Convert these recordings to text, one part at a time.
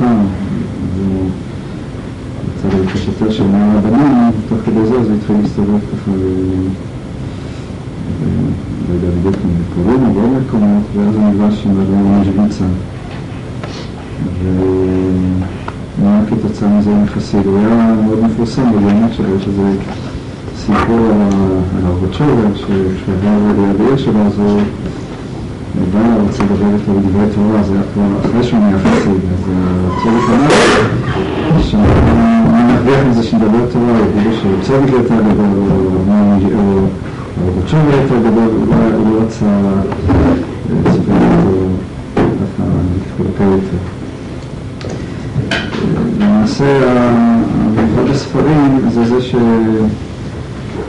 והוא רצה לבקש יותר של מאה רבנים, תוך כדי זה אז הוא התחיל להסתובב ככה לא יודע בדיוק אם בפורים או בעוד מקומות, ואז הוא נפגש עם אדמו"ר משוויצה. ומה כתוצאה מזה עם? הוא היה מאוד מפורסם בגאונות שלו, יש איזה סיפור על הרבצ'ובר, כשהוא עבר ליד העיר שלו, אז הוא בא, רצה לדבר איתו בדברי תורה, זה היה כבר אחרי שהוא נהיה חסיד, אז הצורך אמר שהוא מרוויח מזה שנדבר תורה, יגידו שצורך יותר גדול, או הרבצ'ובר יותר גדול, הוא לא רצה לספר אותו ככה להתקלקל יותר. למעשה, המיוחד בספרים זה זה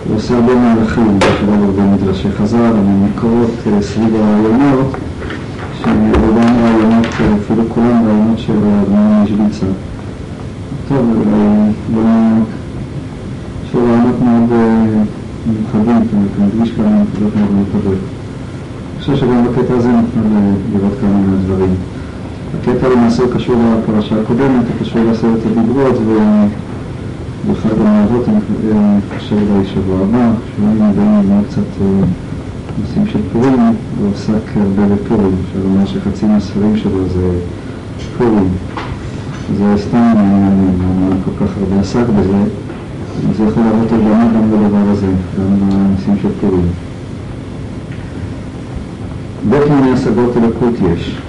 שהוא עושה הרבה מהלכים, בכלל מדרשי חז"ל, ממקורות סביב הרעיונות, שהם רובם רעיונות, אפילו כולם רעיונות של אדמון משוויצה. טוב, יש לו רעיונות מאוד מיוחדים, הוא מדגיש כמה נקודות מאוד מיוחדות. אני חושב שגם בקטע הזה נוכל לראות כמה מהדברים. הקטע למעשה קשור לפרשה הקודמת, הוא קשור לעשרת הדיברות, ובאחד המערכות אני חושב בשבוע הבא, שהוא מבין ללמוד קצת נושאים של פורים, הוא עסק הרבה בפורים, אפשר לומר שחצי מהספרים שלו זה פורים. זה סתם מעניין, למה כל כך הרבה עסק בזה, זה יכול להראות הגנה גם בדבר הזה, גם בנושאים של פורים. בית מיני השגות אלוקות יש.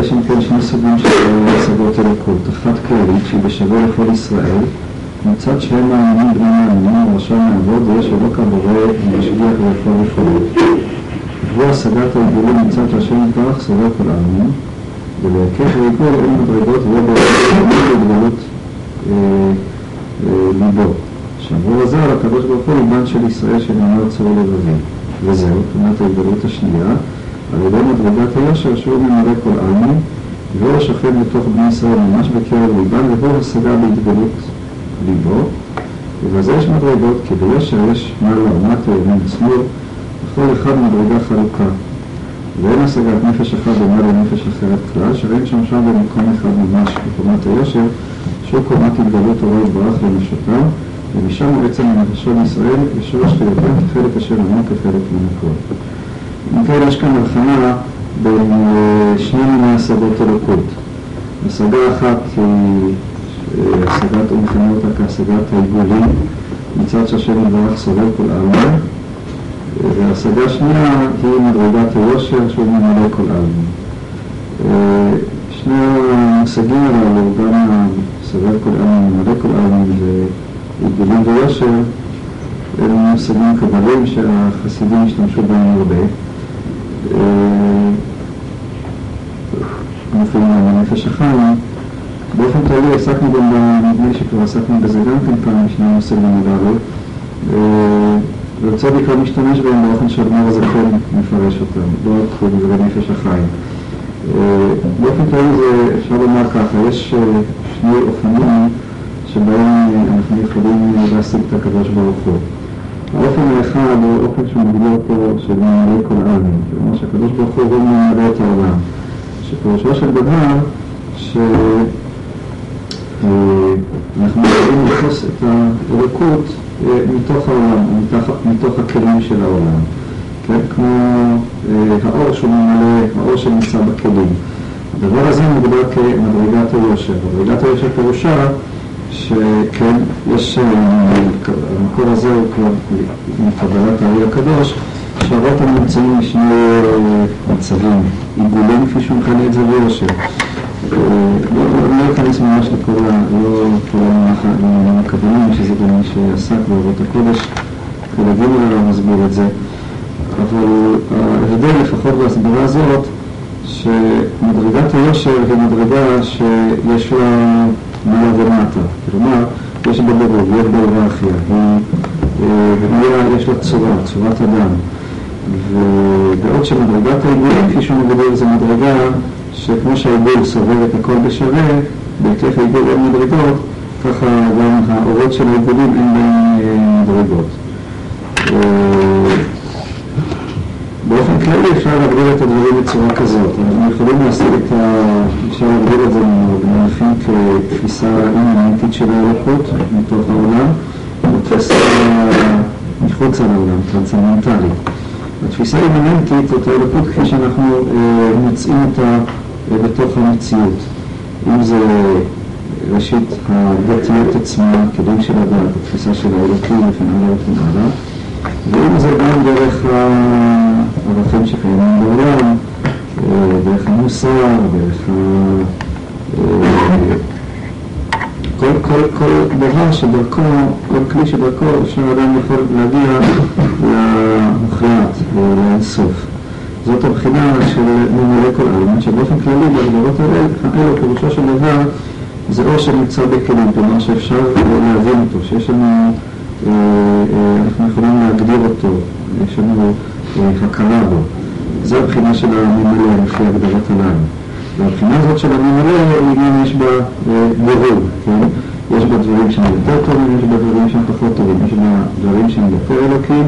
יש אם כן שני סוגים של השגות אלוקות, אחת כללית שהיא בשווה לכל ישראל, מצד שהם מאמינים בני מאמינים ורשם לעבוד יש אלוק הבורא ומשגיח ויכול וכו'. והוא השגת העיגולים מצד שהשם יתברך סובר כל העמים, ולהיקף העיגול אין מדרגות ויהיה בהתגלות ליבו. שאמרו על הקדוש ברוך הוא ליבן של ישראל שנאמר צור לבבי. וזהו, תמונת ההתגלות השנייה. על ידי מדרגת היושר שהוא ממלא כל עלמין, והוא שוכן בתוך בני ישראל ממש בקרב ליבם, והוא השגה בהתגלות ליבו. ובזה יש מדרגות, כי ביושר יש מעלה ומטה, ימין ושמאל, בכל אחד מדרגה חלוקה. ואין השגת נפש אחת דומה לנפש אחרת כלל, שראים שם שם במקום אחד ממש בקומת היושר, שהוא קומת התגלות תורה יתברך לנשותיו, ומשם בעצם לנפשו לישראל, ושורש חיותם כחלק אשר עמו כחלק מן הכל. אם כן, יש כאן הבחנה בין שני מיני השגות אלוקות. השגה אחת היא השגת, הוא מכנה אותה כהשגת העיגולים, מצד שהשם יתברך סובל כל עלמין, והשגה שנייה היא מדרגת היושר שהוא ממלא כל עלמין. שני המושגים הללו, גם סובל כל עלמין, ממלא כל עלמין ועיגולים ויושר, אלה מושגים קבלים שהחסידים השתמשו בהם הרבה. מופיעים על הנפש החיים. באופן כללי עסקנו גם, נדמה שכבר עסקנו בזה גם כן פעם בשני המושגים הללו. ורצוני כבר משתמש בהם באופן שאדמו"ר הזקן מפרש אותם, לא רק בדברי נפש החיים. באופן כללי זה אפשר לומר ככה, יש שני אופנים שבהם אנחנו יכולים להשיג את הקדוש ברוך הוא. האופן האחד הוא אופן מגדיר אותו של ממלא כל העלמין, כלומר שהקדוש ברוך הוא הוא ממלא את העולם, שפירושו של דבר שאנחנו יכולים לתפוס את האלוקות מתוך העולם, מתוך, מתוך הכלים של העולם, כן? כמו האור שהוא ממלא, האור שנמצא בכלים. הדבר הזה מוגדר כמדרגת היושר. מדרגת היושר פירושה שכן, יש, המקור הזה הוא כבר מקבלת הארי הקדוש, שהרבה נמצאים בשני מצבים, עיגולים כפי שהוא מכנה את זה ויושר. לא, לא אכנס ממש לכל ה... לא כל הכוונים, שזה גם מי שעסק בעבודת הקודש, ולהגיד הרב מסביר את זה, אבל ההבדל לפחות בהסברה הזאת, שמדרגת היושר היא מדרגה שיש לה מעלה ומטה, כלומר, יש בה ברוב, יש בה היררכיה, היא, יש לה צורה, צורת אדם, ובעוד שמדרגת העיגולים, כפי שהוא מגדיר, זה מדרגה שכמו שהעיגול סובר את הכל בשווה, בהיקף העיגול אין מדרגות, ככה גם האורות של העיגולים אין בהם מדרגות. באופן כללי אפשר להגדיר את הדברים בצורה כזאת. אנחנו יכולים להשיג את ה... אפשר להגדיר את זה במונחים כתפיסה אימננטית של האלוקות מתוך העולם, ותפיסה מחוץ על העולם, טרנסצנדנטלית. התפיסה האימננטית זאת האלוקות כפי שאנחנו אה, מוצאים אותה אה, בתוך המציאות. אם זה ראשית הדתיות עצמה, קידום של הדת, התפיסה של האלוקים וכן הלאה וכן הלאה. ואם זה גם דרך הערכים שקיימים בעולם, אה, דרך המוסר, דרך ה... אה, כל, כל, כל דבר שדרכו, כל כלי שדרכו אפשר אדם יכול להגיע למוחלט, לאינסוף. זאת הבחינה של ממלא כל עלמין, שבאופן כללי בהגדרות האלו, פירושו של דבר, זה אור שנמצא בכלים, כלומר שאפשר להבין אותו, שיש לנו אה, אנחנו יכולים להגדיר אותו, יש לנו אה, הכרה בו. זו הבחינה של הממלא לפי הגדרת הללו. והבחינה הזאת של הממלא, גם יש בה דירוג, כן? יש בה דברים שהם יותר טובים, יש בה דברים שהם פחות טובים, יש בה דברים שהם יותר אלוקים,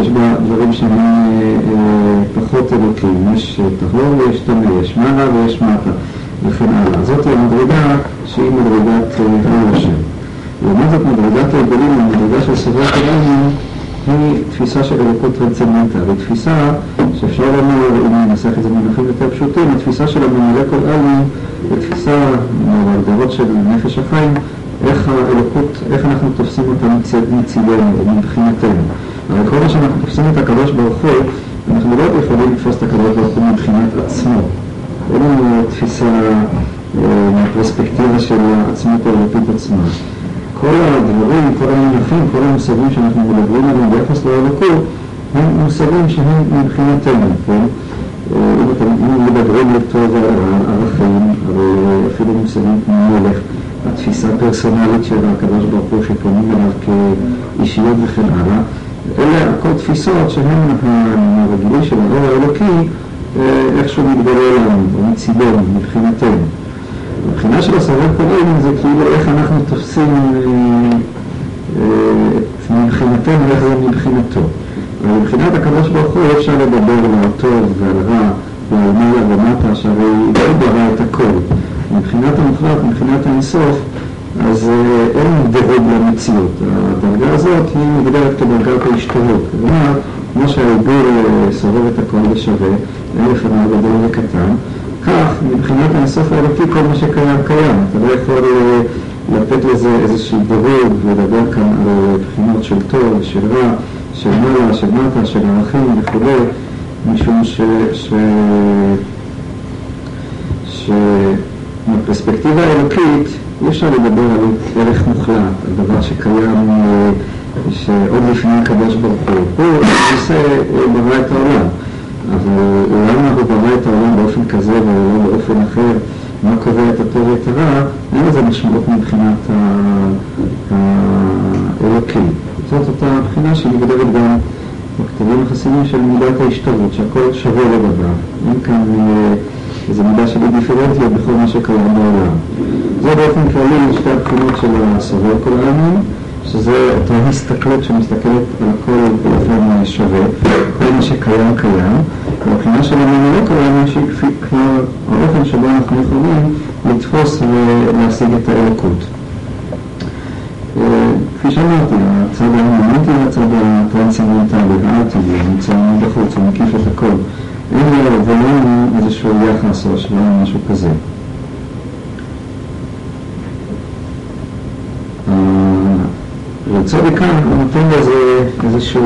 יש בה דברים שהם פחות אלוקים, יש טהור ויש טמא, יש מעלה ויש מטה וכן הלאה. זאת המדרגה שהיא מדרגת היושר. לעומת זאת מדרגת ההבדלים, המדרגה של סביבת העלמין, היא תפיסה של אלוקות טרנסצנדנטה, תפיסה שאפשר לומר, אם ננסח את זה במונחים יותר פשוטים, התפיסה של הממלא כל עלמין, היא תפיסה, בהגדרות של נפש החיים, איך האלוקות, איך אנחנו תופסים אותה מצידנו, מבחינתנו. הרי כל מה שאנחנו תופסים את הקדוש ברוך הוא, אנחנו לא יכולים לתפוס את הקדוש ברוך הוא מבחינת עצמו. אין לנו תפיסה אה, מהפרספקטיבה של העצמות האלוקית עצמה. כל הדברים, כל המונחים, כל המושגים שאנחנו מדברים עליהם ביחס לאלוקות, הם מושגים שהם מבחינתנו, כן? אה, אם מדברים לטוב על ערכים, אפילו מושגים כמו מלך, התפיסה הפרסונלית של הקדוש ברוך הוא שפונים אליו כאישיות וכן הלאה, אלה הכל תפיסות שהן הרגילים של האור האלוקי אה, איכשהו מתגלה לנו, מצידנו, מבחינתנו. הבחינה של הסובב פנים זה כאילו איך אנחנו תופסים אה, את מבחינתנו, איך זה מבחינתו. אבל מבחינת הקדוש ברוך הוא אפשר לדבר על הטוב ועל רע ועל מעלה ומטה, שהרי הוא ברא את הכל. מבחינת המוחלט, מבחינת האינסוף, אז אה, אין דירוג למציאות. הדרגה הזאת היא מוגדרת כדרגת ההשתרות. כלומר, כמו שהעיבור אה, סובב את הכל בשווה, אין לפניו גדול וקטן, כך, מבחינת האינסוף האלוקי, כל מה שקיים קיים. אתה לא יכול אה, לתת לזה איזשהו דירוג ולדבר כאן על אה, בחינות של טוב, של רע, של מעלה, של מטה, של ערכים וכו', משום ש... ש... שמפרספקטיבה האלוקית אי אפשר לדבר על ערך מוחלט, על דבר שקיים אה, שעוד לפני הקדוש ברוך הוא. הוא למעשה ברא את העולם. אבל למה הוא ברא את העולם באופן כזה ולא באופן אחר, מה קובע את הטוב ואת הרע, אין לזה משמעות מבחינת האלוקים. זאת אותה בחינה שמגדרת גם בכתבים החסינים של מידת ההשתלבות, שהכל שווה לגביו. אין כאן אה, איזו מידה של אינדיפרנטיות בכל מה שקיים בעולם. זה באופן כללי שתי הבחינות של הסובר כל העמים. שזה אותה הסתכלות שמסתכלת על הכל באופן שווה, כל מה שקיים קיים, והבחינה של הממלא לא קיים שהיא כבר האופן שבו אנחנו יכולים לתפוס ולהשיג את האלוקות. אה, כפי שאמרתי, הצד האמנותי והצד הטרנסצנדנטלי והארטי, נמצא בחוץ, הוא מקיף את הכל. אין לו איזושהי איזשהו יחס או או משהו כזה. רצוני כאן הוא נותן לזה איזשהו,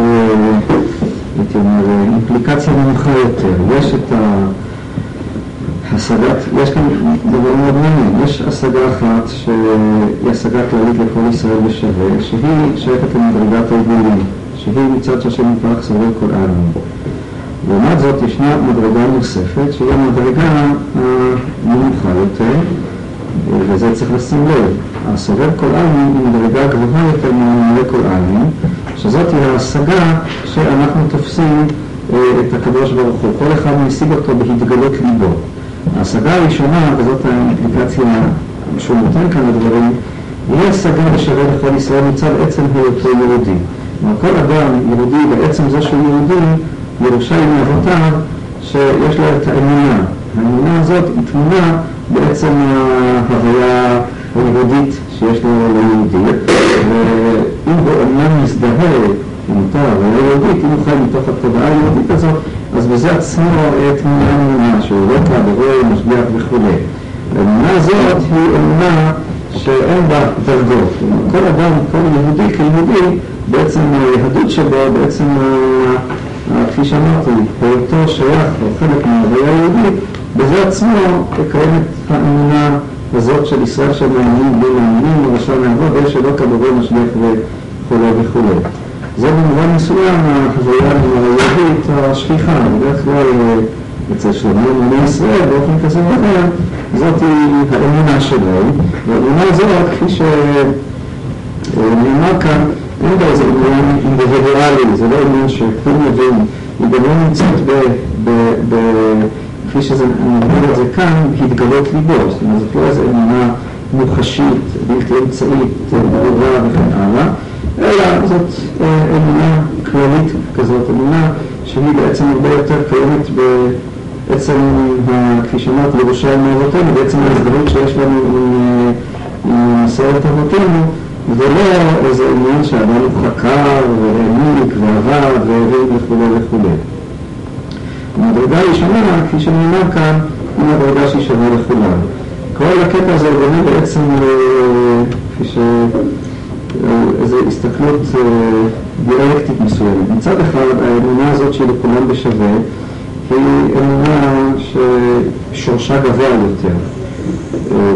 הייתי אומר, אימפליקציה נמוכה יותר. יש את ההשגת, יש כאן דבר מאוד מעניין, יש השגה אחת שהיא השגה כללית לכל ישראל בשווה, שהיא שייכת למדרגת העיגולים, שהיא מצד שהשם יפרח סובר כל העלמין. לעומת זאת ישנה מדרגה נוספת שהיא המדרגה הנמוכה יותר, וזה צריך לשים לב. הסובב כל עלמין היא מדרגה גבוהה יותר ממלא כל עלמין, שזאת היא ההשגה שאנחנו תופסים אה, את הקדוש ברוך הוא. כל אחד משיג אותו בהתגלות ליבו. ההשגה הראשונה, וזאת האינפליקציה שהוא נותן כאן לדברים, היא השגה בשווה לכל ישראל מצד עצם היותו יהודי. כלומר, כל אדם יהודי בעצם זה שהוא יהודי, ירושה עם אבותיו, שיש לו את האמונה. האמונה הזאת היא תמונה בעצם ההוויה היהודית שיש לו ליהודי, ואם הוא אומנם מזדהה עם אותה הוויה יהודית, אם הוא חי מתוך התודעה היהודית הזאת, אז בזה עצמו תמונה אמונה, שהוא לא כעברו, משגיח וכולי. האמונה הזאת היא אמונה שאין בה דרגות. כל אדם, כל יהודי כיהודי, בעצם היהדות שבו, בעצם כפי שאמרתי, היותו שייך או חלק מההוויה היהודית, בזה עצמו קיימת האמונה הזאת של ישראל שהם מאמינים בלי מאמינים, ורשע לעבוד, ויש שלא כדורי משגיח וכולי וכולי. זה במובן מסוים החוויה היהודית השכיחה, בדרך כלל אצל שלמה אמוני ישראל באופן כזה או אחר, זאת היא האמונה שלהם, והאמונה הזאת, כפי שנאמר כאן, אין בה איזה עניין אינדיבידואלי, זה לא עניין שכול מבין, היא גם לא נמצאת. כפי שזה, אומר את זה כאן, התגלות ליבו, זאת אומרת, זאת לא איזו אמונה מוחשית, בלתי אמצעית, ברורה וכן הלאה, אלא זאת אמונה כללית כזאת, אמונה שהיא בעצם הרבה יותר קיימת בעצם, כפי שאמרת, ירושלים מאבותינו, בעצם ההזדהות שיש לנו עם מסורת אבותינו, ולא איזה עניין שאדם חקר והעמיק ועבד וכולי וכולי. המדרגה הראשונה, כפי שנאמר כאן, היא מדרגה שהיא שווה לכולם. כל הקטע הזה בונה בעצם, כפי ש... איזו הסתכלות דיאלקטית מסוימת. מצד אחד, האמונה הזאת שהיא לכולם בשווה, היא אמונה ששורשה גבוה יותר.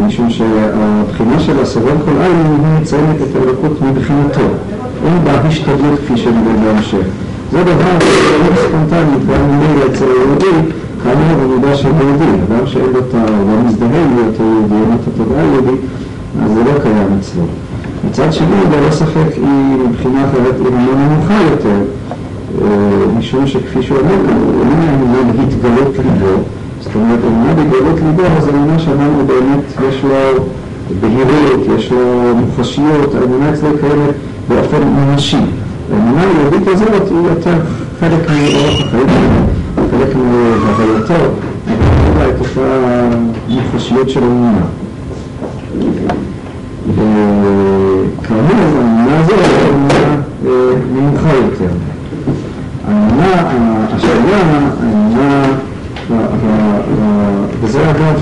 משום שהבחינה של הסובב כל עין היא מציינת את האלוקות מבחינתו. אין בה השתדלות כפי שנראה בהמשך. זה דבר שהוא ספונטני, גם ממילא אצל היהודי, כאמור במידה של יהודי. אדם שאין לו את ה... לא מזדהה עם אותו יהודי, אין לו את התודעה היהודית, אז זה לא קיים אצלו. מצד שני, ללא ספק היא מבחינה אחרת אמונה נמוכה יותר, משום שכפי שהוא אומר, איננה אמונה בהתגלות ליבו, זאת אומרת, אמונה בהתגלות ליבו זה אמונה שאמרנו באמת יש לו בהירות, יש לו מוחשיות, האמונה אצלו קיימת באופן ממשי. האמונה היהודית הזאת היא יותר חלק מאורח החיים שלו, חלק מהווייתו, אבל את אותה מוחשיות של אמונה. וכאמור, האמונה הזאת היא אמונה נמוכה יותר. האמונה השנייה, האמונה, וזה אגב,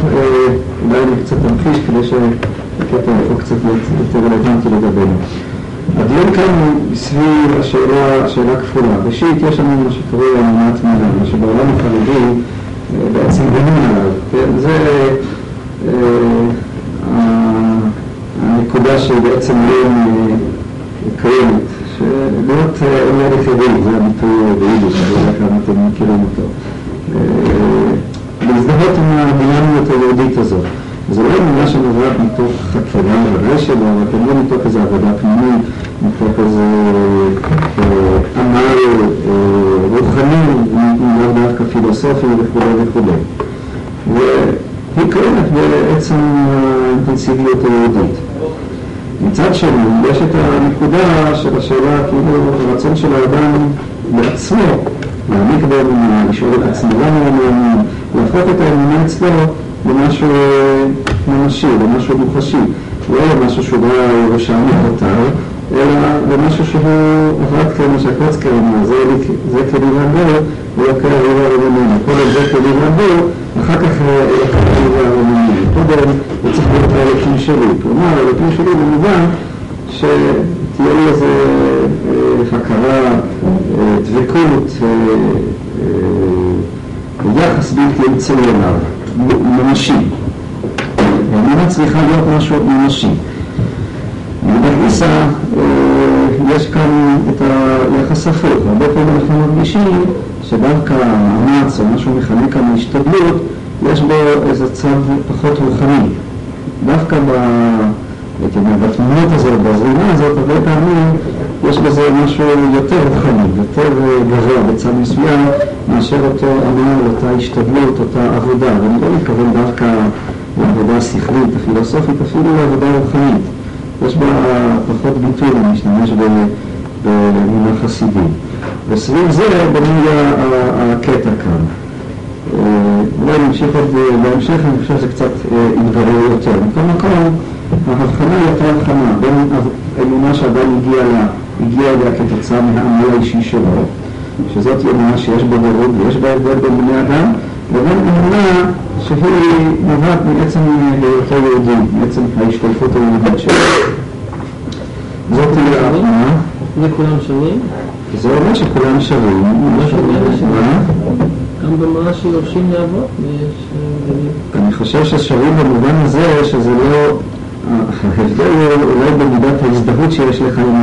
אולי אני קצת אמחיש כדי שהקטע יהפוך קצת יותר רלוונטי לגבינו. הדיון כאן הוא סביב השאלה, שאלה כפולה. ראשית, יש לנו מה שקוראים אמונת מילה, מה שבעולם החרדי בעצם בנים עליו. כן? זה הנקודה שבעצם היום קיימת, שלהיות עומד יחידי, זה הביטוי ביידיש, אני לא יודע כמה אתם מכירים אותו. להזדהות עם הדינמיות היהודית הזאת. זו לא אמונה שנובעת מתוך חקירה שלא, אבל גם לא מתוך איזו עבודה פנימית, מתוך איזה עמל רוחני, לאו דווקא פילוסופי וכו' וכו'. והיא קיימת בעצם האינטנסיביות היהודית. מצד שני, יש את הנקודה של השאלה, כאילו, הרצון של האדם בעצמו, להעמיק באמונה, לשאול את עצמו למה הוא מאמין, להפוך את האמונה אצלו למשהו ממשי, למשהו מוחשי, לא למשהו שהוא בא ירושלמי יותר, אלא למשהו שהוא כמו שהקוץ קרמה, זה כלי רבו, ולא כאלה רבננו. כל זה כלי רבו, אחר ואחר כך יקבל הרומנים. קודם הוא צריך להיות האלוקים שלי. כלומר, האלוקים שלי במובן שתהיה לי איזו הכרה, דבקות, יחס בלתי אמצעי אליו, ממשי. האמונה צריכה להיות משהו ממשי. בגיסא יש כאן את היחס הפוך. הרבה פעמים אנחנו מרגישים שדווקא המאמץ או משהו מכנה כאן השתדלות, יש בו איזה צד פחות רוחני. דווקא ב... הייתי אומר, בתמונות הזאת, בזרימה הזאת, הרבה פעמים יש בזה משהו יותר רוחני, יותר גבוה בצד מסוים, מאשר אותו עמל, אותה השתדלות, אותה עבודה. ואני לא מתכוון דווקא לעבודה השכלית, הפילוסופית, אפילו לעבודה רוחנית. יש בה פחות ביטוי להשתמש במונח חסידי. וסביב זה בנוי הקטע כאן. אולי נמשיך עוד בהמשך, אני חושב שזה קצת יתברר יותר. מכל מקום, ההבחנה היא יותר הבחנה בין האמונה שאדם הגיע לה, הגיע אליה כתוצאה מהעמל האישי שלו, שזאת אמונה שיש בה דירוג ויש בה הבדל בין בני אדם, לבין אמונה שהיא נובעת מעצם היותו יהודי, מעצם ההשתלפות היהודית שלו. זאת תהיה ההבחנה. זה כולם שווים? זה אומר שכולם שווים. גם במראה שיורשים לאבות אני חושב ששווים במובן הזה שזה לא... ההבדל הוא אולי במידת ההזדהות שיש לך עם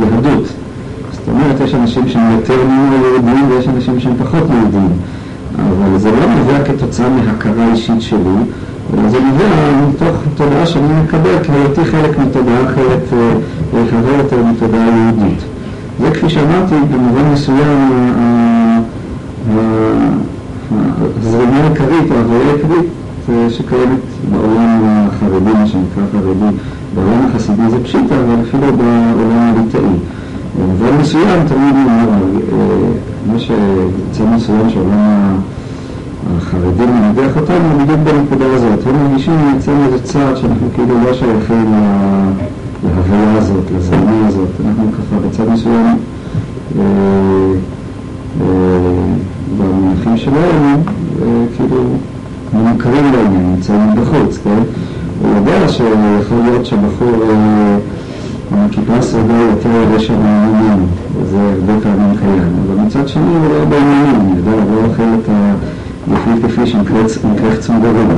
היהדות. זאת אומרת, יש אנשים שהם יותר יהודים ויש אנשים שהם פחות יהודים. אבל זה לא נובע כתוצאה מהכרה אישית שלי, אלא זה נובע מתוך תודעה שאני מקבל כהיותי חלק מתודעה אחרת רחבה יותר מתודעה יהודית. זה כפי שאמרתי, במובן מסוים הזרימה העיקרית, ההוויה העיקרית שקיימת בעולם החרדי, מה שנקרא חרדי, בעולם החסידי זה פשיטה, אבל אפילו בעולם הליטאי. במובן מסוים תמיד אומר, מה שיוצא מסוים שעולם החרדים מנגח אותנו בדיוק בנקודה הזאת. הם מרגישים בעצם איזה צעד שאנחנו כאילו לא שייכים להוויה הזאת, לזרימה הזאת. אנחנו ככה בצד מסוים במונחים שלהם, כאילו מנוכרים לעניין, נמצאים בחוץ, כן? הוא יודע שיכול להיות שבחור כיפה סרוגה יותר רשע מעניינים, וזה הרבה פעמים קיים, אבל מצד שני הוא לא בעניינים, אני יודע, הוא לא אוכל את הגפילטה פיש עם קרחצון גרוע,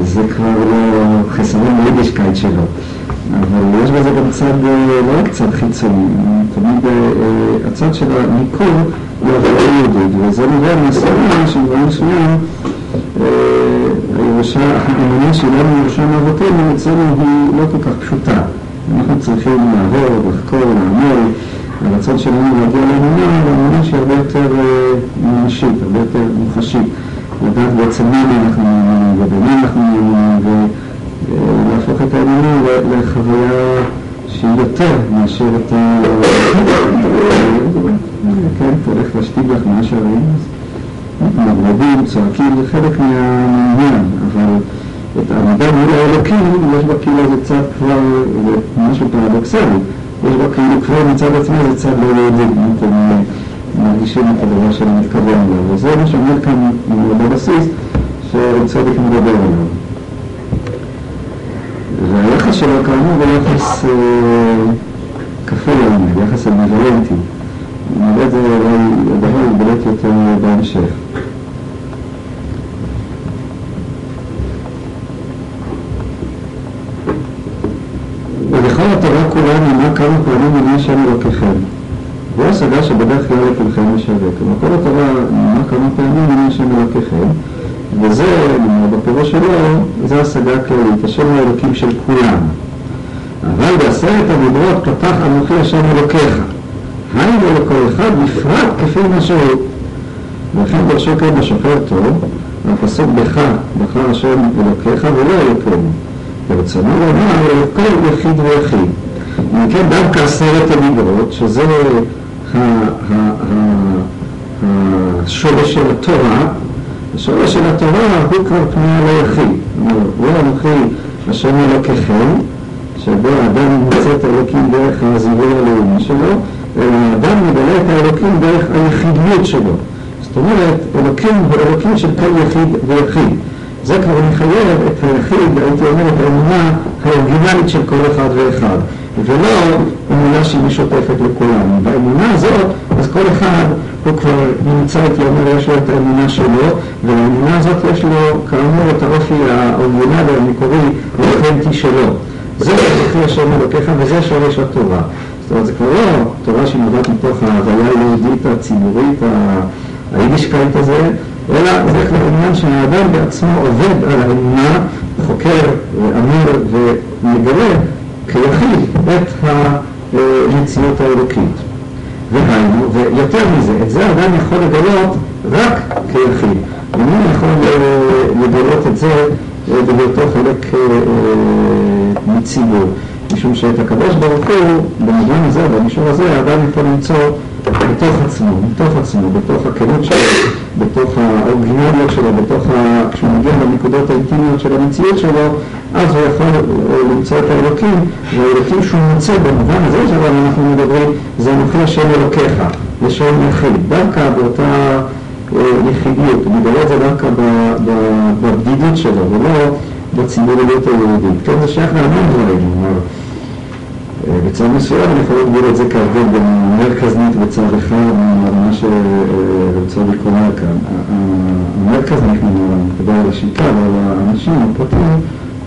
אז זה כבר לא חסרון ביידישקייט שלו. אבל יש בזה גם צד, לא רק צד חיצוני, תמיד הצד של הניכור לעבודה יהודית, וזה נובע מהסביבה של דברים מסוים, הירושה, האמונה שלנו ירושה מאבותינו, אצלנו היא לא כל כך פשוטה. אנחנו צריכים לעבור, לחקור, לעמול, הרצון שלנו להגיע לאמונה, לאמונה שהיא הרבה יותר ממשית, הרבה יותר מוחשית. לדעת בעצם מי אנחנו מאמינים ובמי אנחנו מאמינים, ולהפוך את האמונה לחוויה שהיא יותר מאשר את ה... כן, תלך להשתיק לך מהשערים, מגלדים, צועקים, זה חלק מהעניין, אבל את העמידה מול האלוקים, יש בה כאילו איזה צד כבר, זה משהו פרדוקסלי, יש בה כאילו כבר מצד עצמי זה צד לא יהודי, אם אתם מרגישים את הדבר שאני מתכוון אליו, וזה מה שאומר כאן בבסיס, שצדק מדבר עליו. והיחס שלו כאמור הוא יחס כפול לעומד, יחס אמביוולנטי. נראה את זה אולי הדבר יתבלט יותר בהמשך. ולכל התורה כולה נאמר כמה פעמים אני השם אלוקיכם. זו השגה שבדרך כלל לכולכם משווק. כלומר, כל התורה נאמר כמה פעמים אני השם אלוקיכם, וזה, נאמר בפירוש שלו, זה השגה כללית, השם האלוקים של כולם. אבל בעשרת הדיברות פתח אנוכי השם אלוקיך. היינו לכל אחד בפרט כפי מה שהוא. ולכן דרשו כן בשופר טוב, והפסוק בך בחר השם אלוקיך ולא אלוקינו. ברצונו לומר לכל יחיד ויחיד. כן דווקא עשרת הדיברות, שזה השורש של התורה, השורש של התורה הוא כבר פנייה ליחיד. הוא אנוכי השם אלוקיכם, שבו האדם מוצא את האלוקים דרך הזיווי הלאומי שלו, אלא האדם מגלה את האלוקים דרך היחידיות שלו. זאת אומרת, אלוקים הוא אלוקים של כל יחיד ויחיד. זה כבר מחייב את היחיד, הייתי אומר, את האמונה האורגינלית של כל אחד ואחד, ולא אמונה שהיא משותפת לכולם. באמונה הזאת, אז כל אחד הוא כבר נמצא, הייתי אומר, יש לו את האמונה שלו, ולאמונה הזאת יש לו, כאמור, את האופי האורגינלי המקורי האותנטי שלו. זה לפי השם אלוקיך וזה שורש התורה. זאת אומרת, זה כבר לא תורה שנובעת מתוך ההוויה היהודית הציבורית, היידישקייט הזה, אלא זה כבר עניין שהאדם בעצמו עובד על האמונה, חוקר, אמיר ומגלה כיחיד את המציאות האלוקית. והיינו, ויותר מזה, את זה אדם יכול לגלות רק כיחיד. ומי יכול לגלות את זה בהיותו חלק מציבור? משום שאת הקדוש ברוך הוא, במובן הזה, במישור הזה, האדם יכול למצוא בתוך עצמו, מתוך עצמו, בתוך הכנות שלו, בתוך האורגינליות שלו, בתוך ה... כשהוא מגיע לנקודות האינטימיות של המציאות שלו, אז הוא יכול למצוא את האלוקים, והאלוקים שהוא מוצא במובן הזה שעליו אנחנו מדברים, זה מוכר שם אלוקיך, לשם יחיד, דווקא באותה יחידיות, הוא מגלה את זה דווקא בבדידות שלו, ולא בציבוריות היהודית. כן, זה שייך להמון דברים, כלומר, בצד מסוים אני יכול להגדיר את זה כהבדל בין מרכזנית בצד אחד, מה שרוצה לקרוא כאן. המרכזנית, אני מדבר על השיטה ועל האנשים הפרטיים,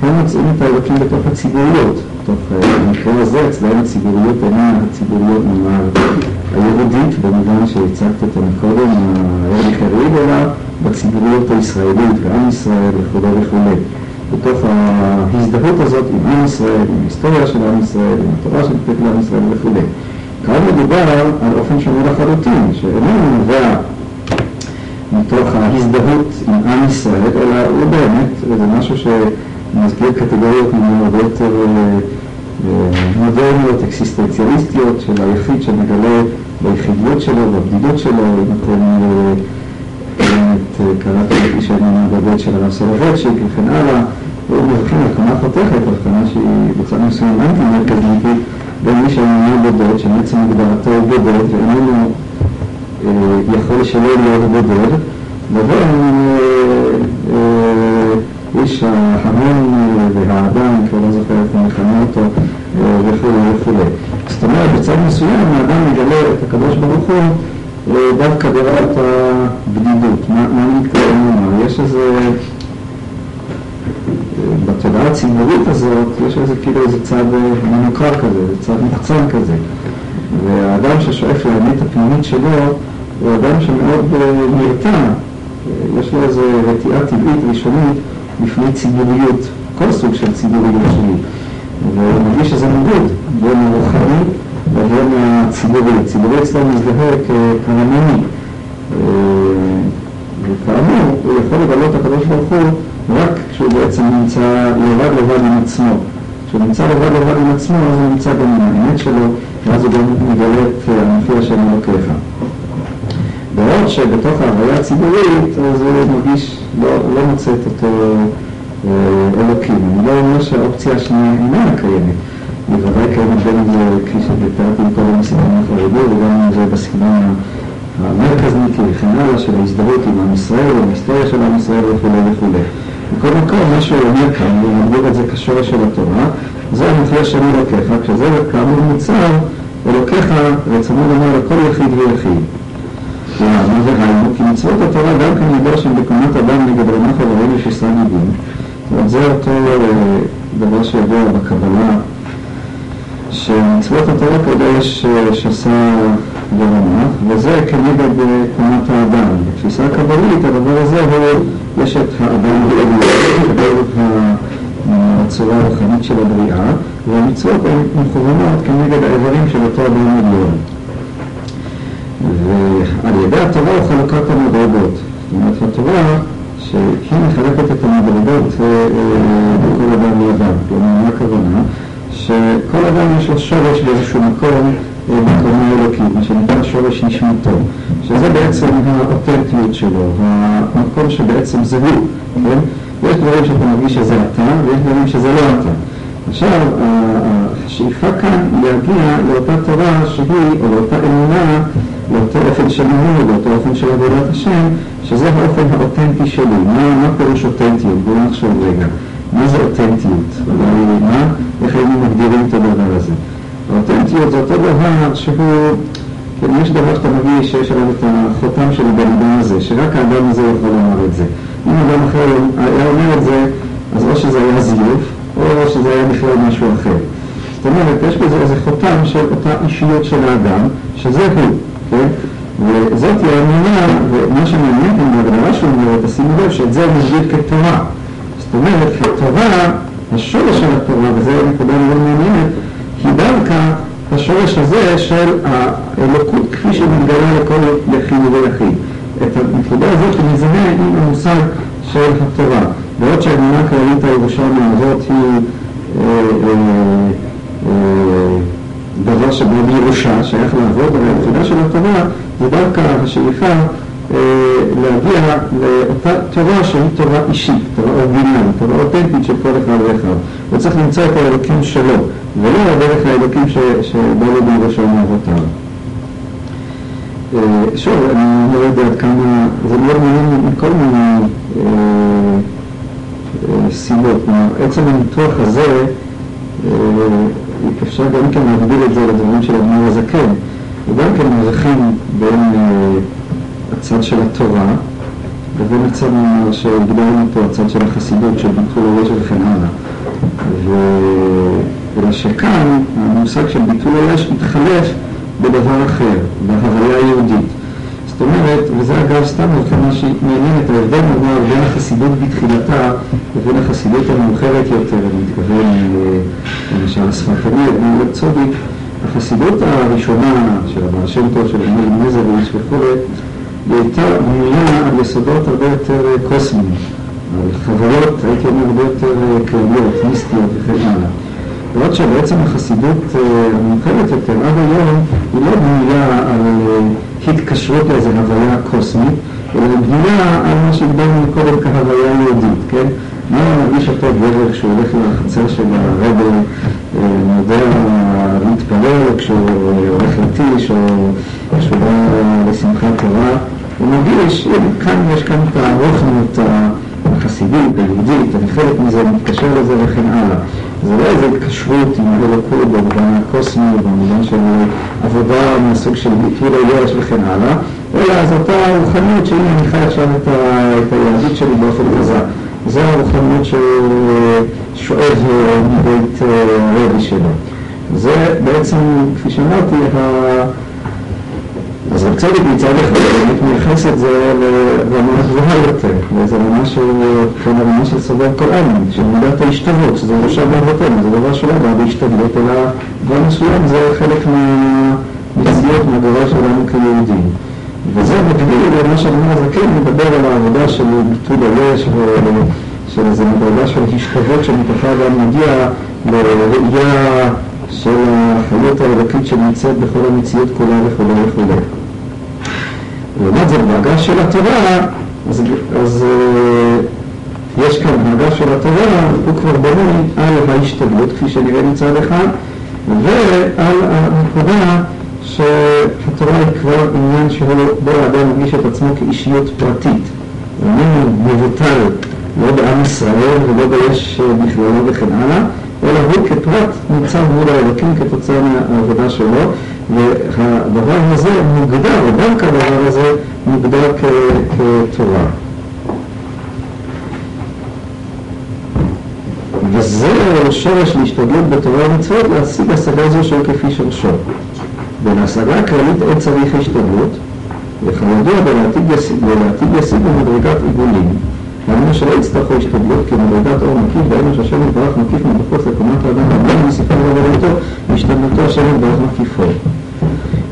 הם מוצאים את האלוקים בתוך הציבוריות. בתוך המקרה הזה, אצלם הציבוריות אינה הציבוריות נאמר היהודית, במובן שהצגת אותה מקודם, הערך הריב, אלא בציבוריות הישראלית, ועם ישראל וכו' וכו'. בתוך ההזדהות הזאת עם עם ישראל, עם ההיסטוריה של עם ישראל, עם התורה שנתת לעם ישראל וכו'. כאן מדובר על אופן שונה לחלוטין, שאיננו נובע מתוך ההזדהות עם עם ישראל, אלא הוא באמת, זה משהו שמזכיר קטגוריות ממנו הרבה יותר מודרניות, אקסיסטנציאליסטיות של היחיד שמגלה ביחידיות שלו, בבדידות שלו, אם אתם קראתי את איש העניין הבודד של הרב סולובייצ'יק וכן הלאה, והוא מבחין כמה חותכת, הבחנה שהיא בצד מסוים אנטי-מרכזניקית, בין מי שהעניין בודד, שמעצם הגדרתו הוא בודד ואיננו יכול שלא להיות בודד, לבין איש ההמון והאדם, כבר לא זוכר איך מכנה אותו, וכו' וכו'. זאת אומרת, בצד מסוים האדם מגלה את הקדוש ברוך הוא דווקא ברמת הבדידות. מה אני מתכוון לומר? יש איזה... בתודעה הציבורית הזאת יש איזה כאילו איזה צד מנוכר כזה, איזה צד מוחצן כזה. והאדם ששואף לאמת הפנימית שלו הוא אדם שמאוד נרתע, יש לו איזו רתיעה טבעית ראשונית בפני ציבוריות, כל סוג של ציבוריות שלי. והוא מרגיש שזה ניגוד בין הרוחני לבין הציבורי. ציבורי אצלנו מזדהה כרמני. וכאמור, הוא יכול לגלות הקדוש ברוך הוא רק כשהוא בעצם נמצא לבד לבד עם עצמו. כשהוא נמצא לבד לבד עם עצמו, אז הוא נמצא גם עם האמת שלו, ואז הוא גם מגלה את המופיע של אלוקיך. בעוד שבתוך ההוויה הציבורית, אז הוא מרגיש, לא, לא מוצא את אותו אלוקים. אני לא אומר שהאופציה השנייה איננה קיימת. היא ודאי קיימת בין אם זה, כפי שתיארתי קודם, בסגנון החרדי, וגם אם זה בסגנון המרכזניקי וכן הלאה, של ההזדהות עם עם ישראל, עם ההיסטוריה של עם ישראל וכו' וכו'. מכל מקום, מה שהוא אומר כאן, הוא מגדיר את זה כשורש של התורה, זה המחיה של אלוקיך, כשזה כאמור מוצר, אלוקיך, רצונו לומר לכל יחיד ויחיד. למה והיינו? כי מצוות התורה גם כן ידוע שהם בקומת אדם נגד רמ"ח איברים ושיסה נידים. זאת אומרת, זה אותו דבר שידוע בקבלה, שמצוות התורה קודש שסה ורמ"ח, וזה כנגד קומת האדם. בתפיסה הקבלית הדבר הזה הוא, יש את האדם כנגד הצורה הרוחנית של הבריאה, והמצוות הן מכוונות כנגד האיברים של אותו אדם עליון. ועל ידי התורה הוא חלוקת המדרגות. זאת אומרת, התורה שהיא מחלקת את המדרגות בכל אדם ואדם. כלומר, מה הכוונה? שכל אדם יש לו שורש באיזשהו מקום בקומה אלוקית, מה שנקרא שורש נשמתו, שזה בעצם האותנטיות שלו, המקום שבעצם זה הוא, כן? יש דברים שאתה מרגיש שזה אתה, ויש דברים שזה לא אתה. עכשיו, השאיפה כאן להגיע לאותה תורה שהיא, או לאותה אמונה, לאותו אופן של ניהול, לאותו אופן של עבודת השם, שזה האופן האותנטי שלי. מה, מה פירוש אותנטיות? בואו נחשוב רגע. מה זה אותנטיות? אולי מה? איך היינו מגדירים את הדבר הזה? האותנטיות זה אותו דבר שהוא, כן, יש דבר שאתה מרגיש שיש עליו את החותם של הבן אדם הזה, שרק האדם הזה יכול לומר את זה. אם אדם אחר היה אומר את זה, אז או שזה היה זיוף, או שזה היה בכלל משהו אחר. זאת אומרת, יש בזה איזה חותם של אותה אישיות של האדם, שזה הוא, כן? וזאת היא האמונה, ומה שמעניין כאן בהגדרה שהוא אומר, תשימו לב שאת זה הוא כתורה. זאת אומרת, כתורה, השורש של התורה, וזו נקודה מאוד מעניינת, היא דווקא השורש הזה של האלוקות כפי שמתגלה לכל יחיד ויחיד. את הנקודה הזאת הוא מזהה עם המושג של התורה. בעוד שהאמונה הכללית הירושלמית הזאת היא אה, אה, אה, דבר שבא בירושה, שייך לעבוד, אבל הנקודה של התורה זה דווקא השאיפה להגיע לאותה תורה שהיא תורה אישית, תורה אורגינלית, תורה אותנטית של כל אחד ואחד. הוא צריך למצוא את האלוקים שלו, ולא דרך האלוקים שבא לו בירושה מאבותיו. שוב, אני לא יודע עד כמה, זה מאוד מעניין מכל מיני סיבות. עצם הניתוח הזה, אפשר גם כן להגביל את זה לדברים של אדמו"ר הזקן, וגם כן מבחין בין הצד של התורה לבין הצד שהגדרנו פה, הצד של החסידות, של ביטול היש וכן הלאה. אלא שכאן המושג של ביטול היש מתחלף בדבר אחר, בהוויה היהודית. זאת אומרת, וזה אגב סתם מבחינה שהיא מעניינת, ההבדל נאמר בין החסידות בתחילתה לבין החסידות המאוחרת יותר, אני מתכוון למשל השפתני, אדמון צודיק, החסידות הראשונה של הבעל שם טוב, של אדמון מזריץ' וכו', היא הייתה בנויה על יסודות הרבה יותר קוסמיים, על חוויות, הייתי אומר, הרבה יותר כלליות, מיסטיות וכן הלאה. בעוד שבעצם החסידות המאוחרת יותר עד היום היא לא בנויה על התקשרות לאיזו הוויה קוסמית, אלא היא בנויה על מה שהגדרנו קודם כהוויה יהודית, כן? מה מרגיש אותו גבר כשהוא הולך לחצר של הרבל, יודע להתפלל, כשהוא הולך לטיש, או כשהוא בא לשמחת תורה, הוא מרגיש, כאן יש כאן את הרוחנות החסידית, היהודית, אני חלק מזה, מתקשר לזה וכן הלאה. זה לא איזו התקשרות עם האלוקות במובן הקוסמי, במובן של עבודה מהסוג של ביטול היש וכן הלאה, אלא זו אותה רוחניות שהנה אני חי עכשיו את, ה, את היהדות שלי באופן חזק. זו הרוחניות ששואב מבית הרבי שלו. זה בעצם, כפי שאמרתי, ה... אז צדיק מצד אחד באמת מייחס את זה לרמה גבוהה יותר, וזה רמה של, כן, רמה של סובר כל עלמין, של מידת ההשתוות, שזה לא שם באבותינו, זה דבר שלא בא בהשתוות, אלא דבר מסוים זה חלק מהמציאות, מהדבר שלנו כיהודים. וזה מקביל למה שאמר הזקן, מדבר על העבודה של ביטול היש ושל איזו מדרגה של השתוות שמתוכה גם מגיע לראייה של החיות האלוקית שנמצאת בכל המציאות כולה וכו' וכו'. לעומת זאת, בהגה של התורה, אז, אז יש כאן בהגה של התורה, הוא כבר בנוי על ההשתדלות, כפי שנראה מצד אחד, ועל הנקודה שהתורה היא כבר עניין שבו האדם מרגיש את עצמו כאישיות פרטית. הוא מבוטל לא בעם ישראל ולא ביש בכללו וכן הלאה, אלא הוא כפרט ניצב מול האלוקים כתוצאה מהעבודה שלו, והדבר הזה מוגדר, דווקא הדבר הזה מוגדר כתורה. וזה שורש להשתדלות בתורה ומצוות להשיג השגה זו של כפי שורשו. ולהשגה הכללית אין צריך השתדלות, וכידוע ולעתיד ישיג במדרגת עיגולים. ואמרו שלא יצטרכו השתדלות כמדרגת אור מקיף, דהיינו שהשם יתברך מקיף מבחוץ לקומת האדם רבנו מסיפה ועבודתו, והשתדלותו השם יתברך מקיפו.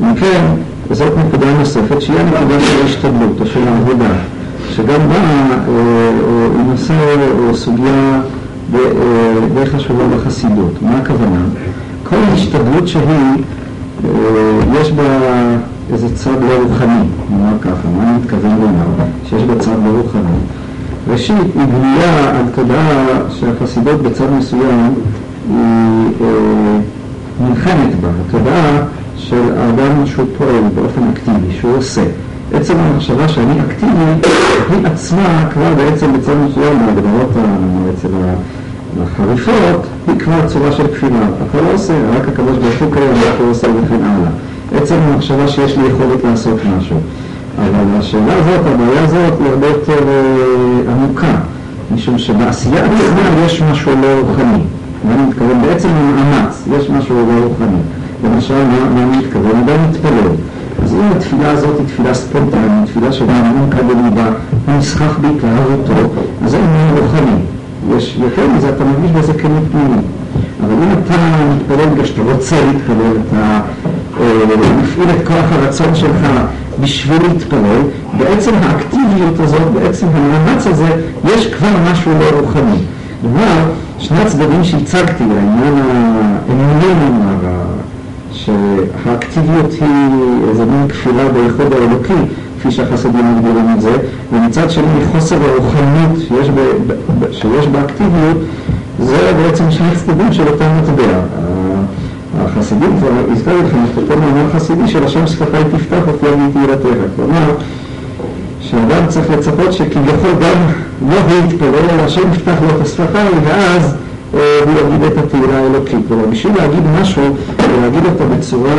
אם כן, זאת נקודה נוספת, שהיא הנקודה של ההשתדלות, או של העבודה, שגם בה היא נושא או סוגיה די חשובה בחסידות. מה הכוונה? כל השתדלות שהיא, יש בה איזה צד לא רוחני, נאמר ככה, מה אני מתכוון לומר? שיש בה צד לא רוחני. ראשית, היא בנויה על תודעה שהחסידות בצד מסוים היא אה, נלחמת בה, התודעה של האדם שהוא פועל באופן אקטיבי, שהוא עושה. עצם המחשבה שאני אקטיבי, היא עצמה כבר בעצם בצד מסוים בהגדרות אצל החריפות, היא כבר צורה של כפירה. אתה לא עושה, רק הוא קיים, הוא עושה וכן הלאה. עצם המחשבה שיש לי יכולת לעשות משהו. אבל השאלה הזאת, הבעיה הזאת היא הרבה יותר אה, עמוקה, משום שבעשייה עצמה יש משהו לא רוחני. ואני מתכוון, בעצם המאמץ, יש משהו לא רוחני. למשל, מה אני מתכוון? אדם מתפלל. אז אם התפילה הזאת היא תפילה ספונטנית, תפילה שבה עמוק בליבה, הוא נסחף בהתלהבותו, אז זה עניין רוחני. יש יותר מזה, אתה מרגיש בזה כנות פנימית. אבל אם אתה מתפלל בגלל שאתה רוצה להתפלל, אתה אה, מפעיל את כוח הרצון שלך בשביל להתפלל, בעצם האקטיביות הזאת, בעצם המאמץ הזה, יש כבר משהו לא רוחני. כלומר, שני הצדדים שהצגתי, העניין האמוני נאמר, שהאקטיביות היא איזה מין כפילה ביחוד האלוקי, כפי שהחסדים מגדירים את זה, ומצד שני חוסר הרוחניות שיש, ב, ב, שיש באקטיביות, זה בעצם שני צדדים של אותה מטבע. החסידים, כבר הזכרתי לכם את אותו מאמר חסידי של השם שפתיי תפתח אותי אני תהילתך. כלומר, שאדם צריך לצפות שכביכול גם לא יתפלל, אלא השם יפתח לו את השפתיים, ואז הוא יגיד את התהילה האלוקית. כלומר, בשביל להגיד משהו, להגיד אותו בצורה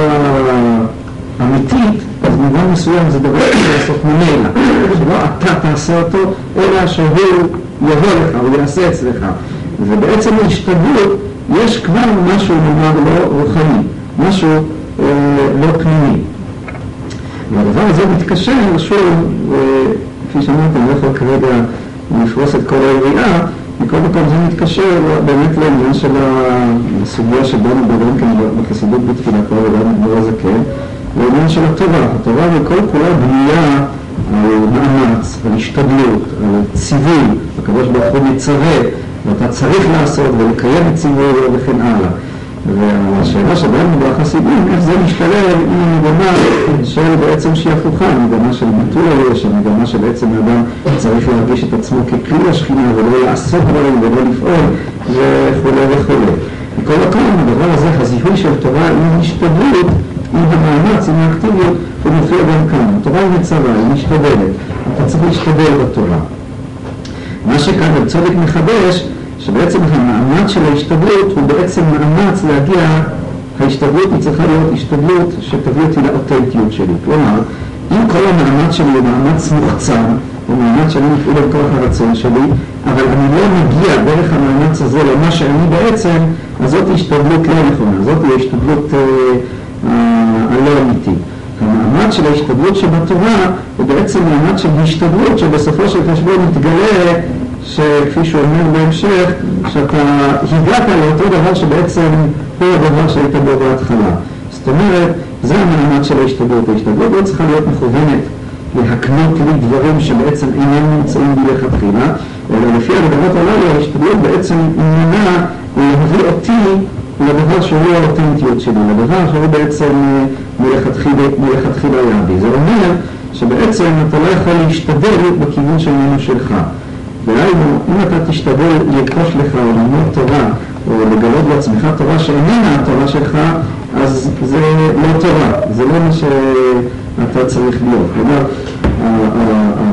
אמיתית, אז במובן מסוים זה דבר שצריך לעשות ממילא. שלא אתה תעשה אותו, אלא שהוא יבוא לך, הוא יעשה אצלך. ובעצם ההשתדלות, יש כבר משהו נאמר לא רוחני, משהו אה, לא פנימי. והדבר הזה מתקשר, שוב, אה, כפי שאמרתי, אני לא יכול כרגע לפרוס את כל היריעה, מכל מקום זה מתקשר באמת לעניין של הסוגיה שבאנו בדברים כאן בחסידות בתפילתו וגם בדבר הזה כן, לעניין של התורה. התורה היא כל כולה בנייה על מאמץ, על השתדלות, על ציווי, הוא מצווה, ואתה צריך לעשות ולקיים את ציווי וכן הלאה. והשאלה שבאנו בחסידים, איך זה משתלב עם המגמה של בעצם שהיא הפוכה, המגמה של ביטול היש, המגמה שבעצם האדם צריך להרגיש את עצמו ככלי השכינה ולא לעשות דברים ולא לפעול וכולי וכולי. מכל מקום, הדבר הזה, הזיהוי של תורה עם השתדלות, עם המאמץ, עם האקטיביות, הוא מופיע גם כאן. התורה היא מצרה, היא משתדלת. אתה צריך להשתדל בתורה. מה שכאן בצודק מחדש, שבעצם המאמץ של ההשתדלות הוא בעצם מאמץ להגיע, ההשתדלות היא צריכה להיות השתדלות שתביא אותי לאותנטיות שלי. כלומר, אם כל המאמץ שלי הוא מאמץ מוחצן, הוא מאמץ שאני מפעיל את כוח הרצון שלי, אבל אני לא מגיע דרך המאמץ הזה למה שאני בעצם, אז זאת השתדלות לא נכונה, זאת היא ההשתדלות אה, אה, הלא אמיתית. של ההשתדלות שבתורה הוא בעצם מאמץ של השתדלות שבסופו של חשבון מתגלה שכפי שהוא אומר בהמשך, שאתה הגעת לאותו דבר שבעצם הוא הדבר שהיית בו בהתחלה. זאת אומרת, זה המאמץ של ההשתדלות. ההשתדלות לא צריכה להיות מכוונת להקנות לי דברים שבעצם אינם נמצאים מלכתחילה, אלא לפי הגדרות הללו ההשתדלות בעצם עניינה להביא אותי לדבר שהוא האותנטיות שלי, לדבר שהוא בעצם מלכתחילה היה בי. זה אומר שבעצם אתה לא יכול להשתדל בכיוון שממנו שלך. דהיינו, אם אתה תשתדל לרכוש לך או ללמוד תורה, או לגלות בעצמך תורה שאיננה התורה שלך, אז זה לא תורה, זה לא מה שאתה צריך להיות. כלומר,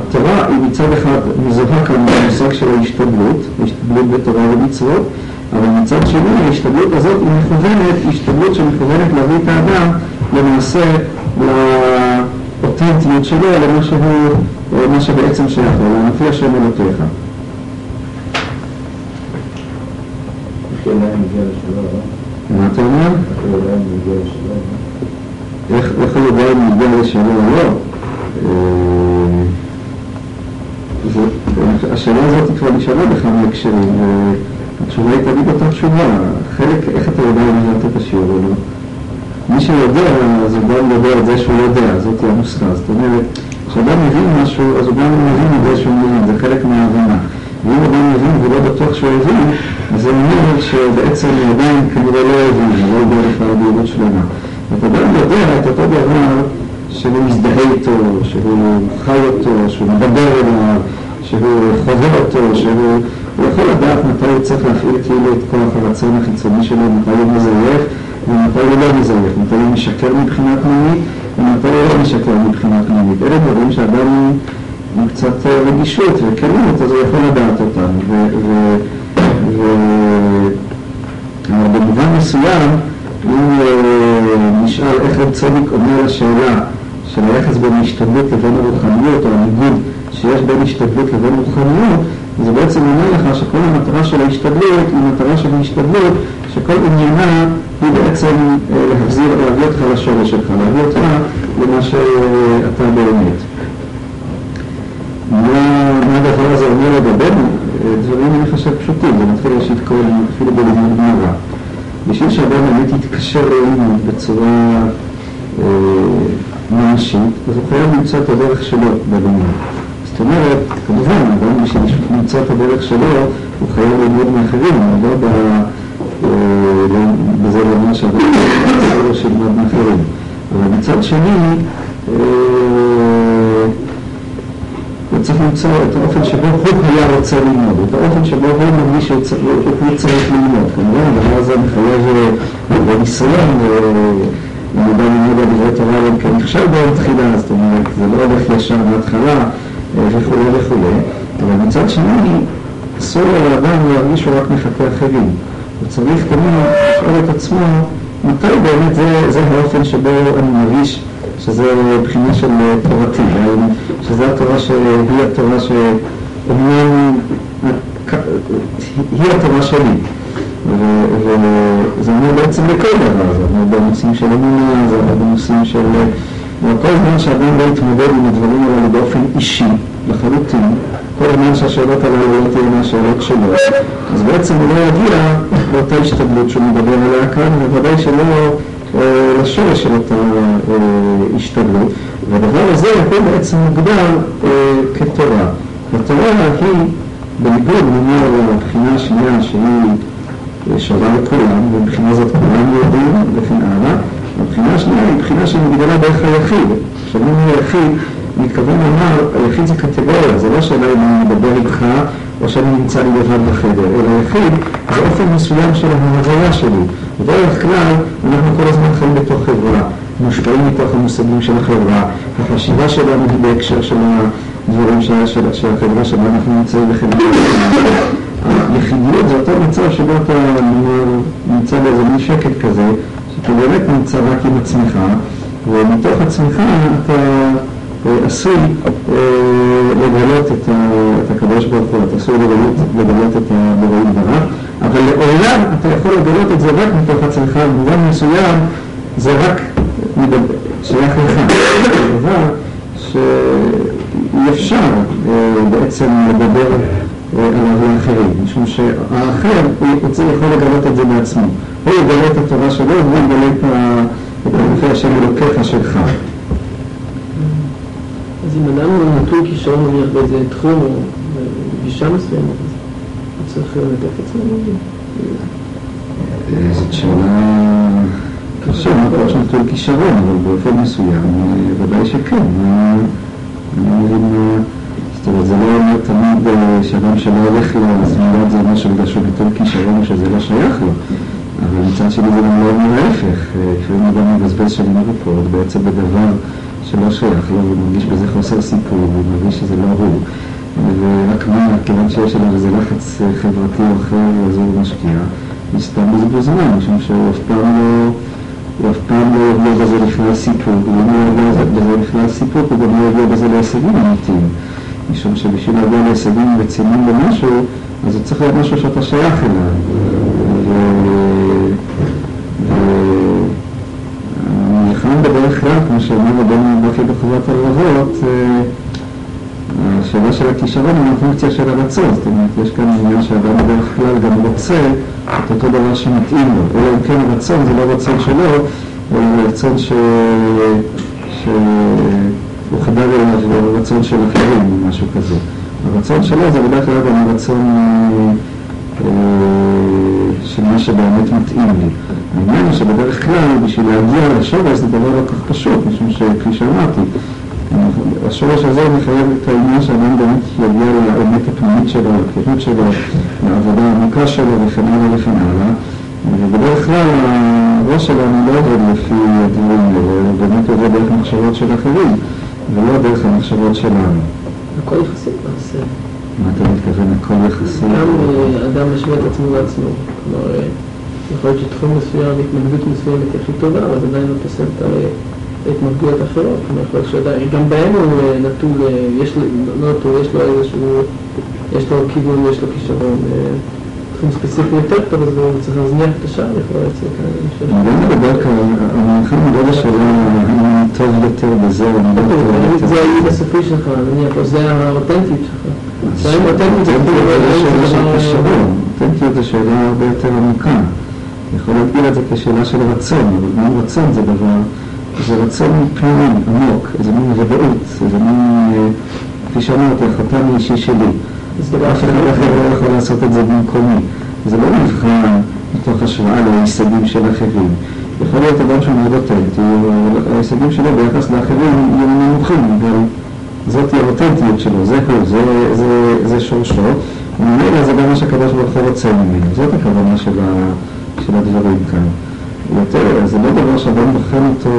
התורה היא מצד אחד מזוהה כאן במושג של ההשתדלות, ההשתדלות בתורה ומצוות, אבל מצד שני ההשתדלות הזאת היא מכוונת, השתדלות שמכוונת להביא את האדם למעשה לאותנטיות שלו, למה שהוא, מה שבעצם שייך לו, להנפי השם אלוקיך. מה אתה אומר? איך הוא יודע אם מגיע לשלום או לא? השאלה הזאת כבר נשאלה בכמה הקשרים, והתשובה היא תמיד אותה תשובה. חלק, איך אתה יודע אם ידעת את השיעור או לא? מי שיודע, אז הוא גם יודע את זה שהוא יודע, זאת הנוסחה. זאת אומרת, כשאדם מבין משהו, אז הוא גם מבין את זה שהוא מבין, זה חלק מההבנה. ואם אדם מבין ולא בטוח שהוא הבין, זה אומר שבעצם עדיין כנראה לא הבין, לא יודע בכלל ביהדות שלמה. ואתה אדם יודע את אותו דבר שהוא מזדהה איתו, שהוא חי אותו, שהוא מדבר אליו, שהוא חווה אותו, שהוא... הוא יכול לדעת מתי הוא צריך להפעיל כאילו את כוח הרצון החיצוני שלו, מתי הוא מזייף, ומתי הוא לא מזייף, מתי הוא משקר מבחינה פנימית, ומתי הוא לא משקר מבחינה פנימית. אלה דברים שאדם עם קצת רגישות וכנות, אז הוא יכול לדעת אותם. אבל במובן מסוים, אם נשאל איך רב צדיק עונה לשאלה של היחס בין ההשתדלות לבין הרוחניות, או הניגוד שיש בין השתדלות לבין רוחניות, זה בעצם אומר לך שכל המטרה של ההשתדלות היא מטרה של ההשתדלות, שכל עניינה היא בעצם להחזיר, להביא אותך לשורש שלך, להביא אותך למה שאתה באמת. מה הדבר הזה אומר לגבינו? דברים אני חושב פשוטים, זה מתחיל ראשית כל, אפילו בלימוד גמרא. בשביל שאדם באמת יתקשר ללימוד בצורה אה, ממשית, אז הוא חייב למצוא את הדרך שלו בלימוד. זאת אומרת, כמובן, אדם בשביל למצוא את הדרך שלו, הוא חייב ללמוד מאחרים, אבל לא בזה לומר שאדם לא שילמד מאחרים. אבל מצד שני, צריך למצוא את האופן שבו הוא היה רוצה ללמוד, את האופן שבו הוא מרגיש שהוא צריך ללמוד. כמובן, הדבר הזה מחייב בניסיון, אם אדם ללמוד על דברי תורה אלא כן נכשל בהם תחילה, זאת אומרת, זה לא הולך ישר מההתחלה וכולי וכולי, אבל מצד שני, אסור לאדם להרגיש שהוא רק מחכה אחרים. הוא צריך תמיד לשאול את עצמו מתי באמת זה, זה האופן שבו אני מרגיש שזה בחינה של תורתי, שזו התורה שהיא התורה שאומנם היא התורה שלי. וזה אומר בעצם לכל דבר, זה אומר בנושאים של אמונה, זה אומר בנושאים של... וכל זמן שאדם לא יתמודד עם הדברים האלה באופן אישי, לחלוטין, כל הזמן שהשאלות הללו לא תהיינה השאלות שלו, אז בעצם הוא לא יגיע לאותה השתדלות שהוא מדבר עליה כאן, ובוודאי שלא לשורש של אותה השתדלות, והדבר הזה הוא בעצם מוגדר כתורה. התורה היא, בניגוד נאמר לבחינה השנייה שהיא שווה לכולם, ובבחינה זאת כולם יודעים וכן הלאה, הבחינה השנייה היא בחינה שמגדלה דרך היחיד. עכשיו אם הוא יחיד, מתכוון לומר, היחיד זה קטגוריה, זה לא שאלה אם אני מדבר איתך או שאני נמצא לי לבד בחדר, אלא יחיד זה אופן מסוים של ההוויה שלי. בדרך כלל אנחנו כל הזמן חיים בתוך חברה, מושפעים מתוך המושגים של החברה, החשיבה שלנו היא בהקשר של הדברים של, של, של החברה שבה אנחנו נמצאים בחברה. היחידיות זה אותו מצב שבו אתה נמצא באיזה מין שקט כזה, שאתה באמת נמצא רק עם עצמך, ומתוך עצמך אתה עשוי לגלות את הקדוש ברוך הוא, אתה עשוי לגלות את הבורא יתברך, אבל לעולם אתה יכול לגלות את זה רק מתוך עצמך, במובן מסוים זה רק שייך לך. דבר שאי אפשר בעצם לדבר עליו לאחרים, משום שהאחר הוא יכול לגלות את זה בעצמו. הוא יגלה את התורה שלו והוא יגלה את אלוקי השם אלוקיך שלך. אז אם אדם נטוי כישרון נניח באיזה תחום או בגישה מסוימת, הוא צריך לתת את זה? זאת שאלה קשה, מה כבר שנטוי כישרון, אבל באופן מסוים ודאי שכן. זאת אומרת, זה לא אומר תמיד שאדם שלא הולך לסמילות זה אומר שבגלל שהוא נטוי כישרון שזה לא שייך לו. אבל מצד שני זה גם לא אומר ההפך, לפעמים אדם מבזבז שנים ארוכות בעצם בדבר שלא שייך לו, הוא מרגיש בזה חוסר סיפור, הוא מרגיש שזה לא הוא. ורק מה, כיוון שיש עליו איזה לחץ חברתי או אחר, אז הוא משקיע, הוא סתם בזבוז זמן, משום שהוא אף פעם לא, הוא אף פעם לא יבוא בזה לכלל סיפור, הוא לא יבוא בזה לכלל סיפור, הוא גם לא יבוא בזה להישגים אמיתיים. משום שבשביל להגיע להישגים רציניים במשהו, אז זה צריך להיות משהו שאתה שייך אליו. נלחם בדרך כלל, שאמר רבנו בקי בחובת הלבבות, השאלה של הכישרון היא הפונקציה של הרצון, זאת אומרת, יש כאן עניין שאדם בדרך כלל גם רוצה את אותו דבר שמתאים לו, אלא אם כן הרצון זה לא רצון שלו, אלא רצון ש... שהוא חדר אליו, הוא רצון של אחרים, משהו כזה. הרצון שלו זה בדרך כלל גם הרצון של מה שבאמת מתאים לי. העניין הוא שבדרך כלל, בשביל להגיע לשורש זה דבר לא כך פשוט, משום שכפי שאמרתי, השורש הזה מחייב את העניין שאדם באמת יגיע לאמת הפנימית שלו, לכנות שלו, לעבודה העמוקה שלו וכן הלאה וכן הלאה. ובדרך כלל הראש שלנו לא עובד לפי הדברים האלה, הוא באמת עובד דרך מחשבות של אחרים, ולא דרך המחשבות שלנו. הכל יחסי למעשה. מה אתה מתכוון, הכל יחסי? גם אה, אדם משווה את עצמו לעצמו. כלומר, אה, יכול להיות שתחום מסוים, התנגדות מסוימת היא הכי טובה, אבל זה עדיין לא פוסל את ההתנגדויות האחרות. כלומר, יכול להיות שעדיין, גם בהם הוא אה, נטול, יש לו, לא נטול, יש לו איזשהו, יש לו כיוון, יש לו כישרון. תחום ספציפי יותר טוב, אז הוא צריך להזניח את השאר, יכול לצאת כאן. אני לא מדבר כאן, המלחמה לא בשאלה אם טוב יותר בזה או לא טוב יותר. זה הייעוד הסופי שלך, נניח, או זה האותנטיות שלך. שאלה אותנטיות זה שאלה הרבה יותר עמוקה. יכול להגדיר את זה כשאלה של רצון, אבל גם רצון זה דבר, זה רצון פנימי, עמוק, איזה מין ודאות, איזה מין, כפי שאמרתי, החתם האישי שלי. אף אחד אחר לא יכול לעשות את זה במקומי. זה לא מבחן מתוך השוואה להישגים של אחרים. יכול להיות אדם שהוא מאוד אותנטי, ההישגים שלו ביחס לאחרים יהיו נמוכים, אבל זאת האותנטיות שלו, זה הוא, זה, זה, זה שורשו, וממילא זה גם מה שהקדוש ברוך הוא רוצה ממנו, זאת הכוונה של, ה, של הדברים כאן. יותר, זה לא דבר שאדם בוחן אותו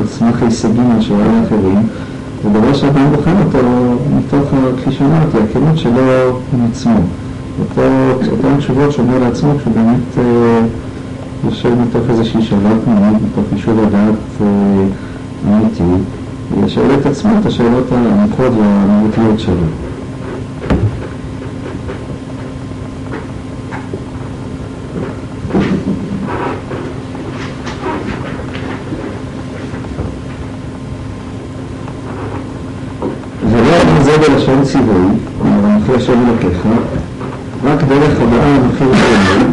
על סמך הישגים על שוואה לאחרים, זה דבר שאדם בוחן אותו מתוך, כפי שאמרתי, הכנות שלו עם עצמו. אותן תשובות שאומר לעצמו כשהוא באמת אה, יושב מתוך איזושהי שאלה פנימית, מתוך יישוב הדעת אה, אמיתי, ושואל את עצמו את השאלות העמוקות והאמיתיות שלו. בלשון ציווי, כלומר, אנוכי השם אלוקיך, רק דרך הודעה אנוכי השם,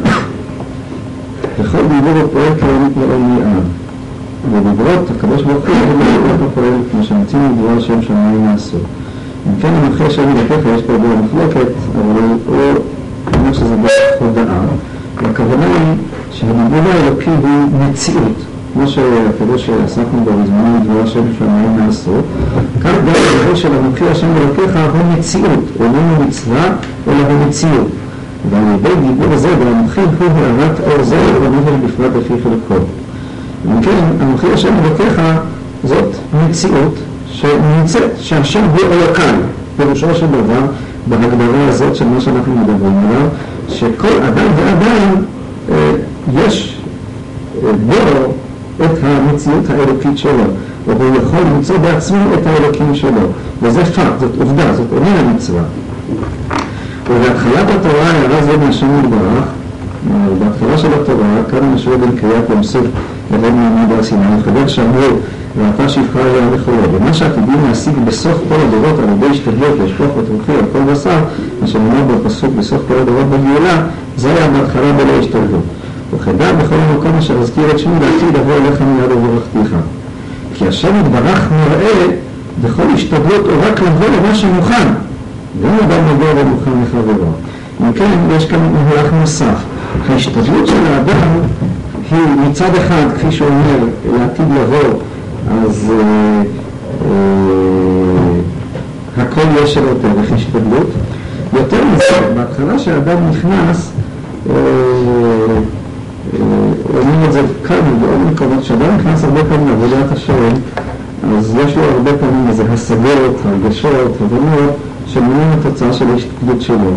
וכל דיבור הפועל כאלה פועל מיעד. ובדברות הקדוש ברוך הוא לא לא פועל כמו שמצינו לדבר השם שמיים לעשות. אם כן אנוכי השם אלוקיך, יש פה דבר מחלוקת, אבל הוא אומר שזה דרך הודעה, והכוונה היא שהדיבור האלוקי הוא מציאות. כמו שהפירוש שעסקנו בו בזמנו לדבר השם שמיים לעשות, כך גם הדבר של אנוכי השם אלוקיך הוא מציאות, הוא איננו מצווה, אלא הוא מציאות. ועל ידי דיבור הזה, ואנוכי הוא הערת אור זה, ונבל בפרט לפי חלקו. אם כן, אנוכי השם אלוקיך זאת מציאות שנמצאת, שהשם הוא אלוקי, פירושו של דבר, בהגדרה הזאת של מה שאנחנו מדברים עליו, שכל אדם ואדם אה, יש אה, בו את המציאות האלוקית שלו, והוא יכול למצוא בעצמו את האלוקים שלו, וזה פאקט, זאת עובדה, זאת איננה מצווה. ובהתחלת התורה הערה זו מהשם יתברך, בהתחלה של התורה, כאן משווה בין קריאת ים סוף לבין מעמד הר סיני, חבר שאמרו, ואתה שפחה אליה וכו', ומה שעתידים להשיג בסוף כל הדורות על ידי השתדלות לשפוך ותומכי על כל בשר, מה שנאמר בפסוק בסוף כל הדורות בגאולה, זה היה בהתחלה בלא השתדלות. וכדע בכל מקום אשר אזכיר את שמי לעתיד לבוא אליך מיד וברכתיך. כי השם יתברך מראה בכל השתדלות או רק לבוא למה שמוכן. גם אדם מגיע ומוכן לחברו. אם כן, יש כאן מהלך נוסף. ההשתדלות של האדם היא מצד אחד, כפי שאומר, לעתיד לבוא, אז אה, אה, הכל יש שלו דרך השתדלות. יותר מזה, בהתחלה שהאדם נכנס, אה, אומרים את זה כאן ובעוד מקומות, כשאדם נכנס הרבה פעמים לעבודת השם, אז יש לו הרבה פעמים איזה השגות, הרגשות, הבנות, שמונים התוצאה של ההשתתפות שלו.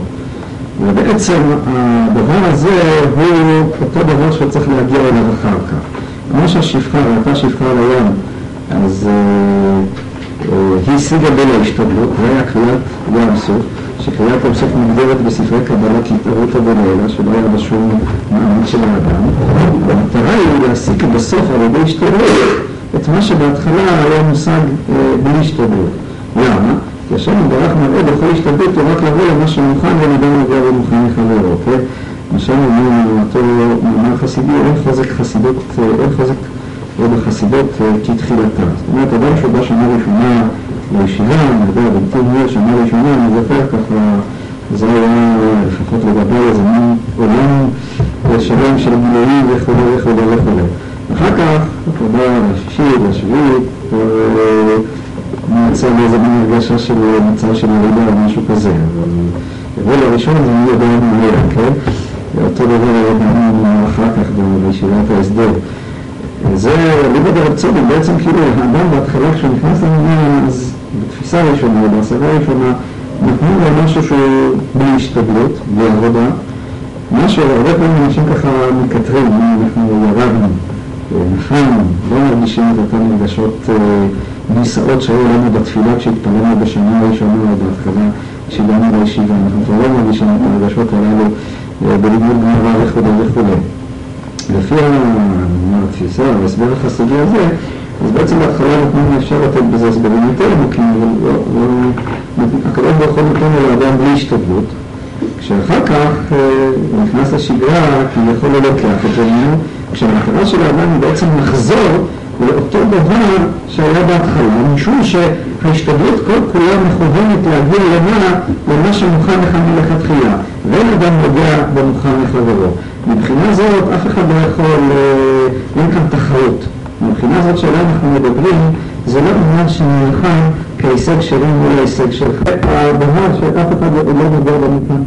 ובעצם הדבר הזה הוא אותו דבר שצריך להגיע אליו אחר כך. כמו שהשפחה, ראתה שפחה על הים, אז אה, אה, היא השיגה בין ההשתדלות, זה היה קריאת ים סוף. שקריאת סוף מוגדרת בספרי קבלה כהתערותא בלילה, שלא היה בה שום מעמד של האדם. המטרה היא להסיק בסוף על ידי השתדלות את מה שבהתחלה היה מושג אה, בלי השתדלות. למה? כי השם יתברך מראה בכל השתדלות הוא רק לבוא למה שמוכן ונדע מגיע ומוכן לחברו, כן? מה שאומרים אותו מאמר חסידי, אין חוזק חסידות, אה, אין חוזק בחסידות אה, כתחילתה. זאת אומרת, אדם שבא שנה ראשונה לישיבה, אני יודע, בנתיב מאיר שנה ראשונה, אני זוכר ככה, זה היה לפחות לגבי איזה מין עולם שלם של גילויים וכו' וכו' וכו'. אחר כך, תודה לשישית, לשביעית, נמצא באיזה מין הרגשה של מצב של ירידה או משהו כזה. אבל הרגל הראשון זה מי יודע מה היה, כן? אותו דבר היה גם אחר כך בישיבת ההסדר. זה ליבד הרב צודק, בעצם כאילו האדם בהתחלה כשהוא נכנס למדינה, אז בתפיסה הראשונה, בהשגה הראשונה, נתנו לו משהו שהוא בלי השתדלות, בלי עבודה, משהו, הרבה פעמים אנשים ככה מקטרים, אנחנו ירדנו, נחלנו, לא מרגישים את אותן רגשות נישאות שהיו לנו בתפילה כשהתפללנו בשנה הראשונה או בהתחלה כשהגענו לישיבה, אנחנו כבר לא מרגישים את הרגשות הללו בלימוד גמרא וכו' וכו'. לפי התפיסה וההסבר החסידי הזה, אז בעצם בהתחלה נתנו אפשר לתת בזה הסברים יותר עמוקים, לא, לא, הקדוש ברוך הוא נותן לאדם בלי השתדלות, כשאחר כך הוא נכנס לשגרה, כביכול לא לוקח את זה ממנו, כשהמטרה של האדם היא בעצם לחזור לאותו דבר שהיה בהתחלה, משום שההשתדלות כל כולה מכוונת להגיע למעלה למה שמוכן לך מלכתחילה, ואין אדם נוגע במוכן לחברו. מבחינה זאת אף אחד לא יכול, אין כאן תחרות. מבחינה זאת שעליה אנחנו מדברים, זה לא עניין שנלחם כהישג שלי מול ההישג שלך. הדבר שאף אחד לא נוגע במוכן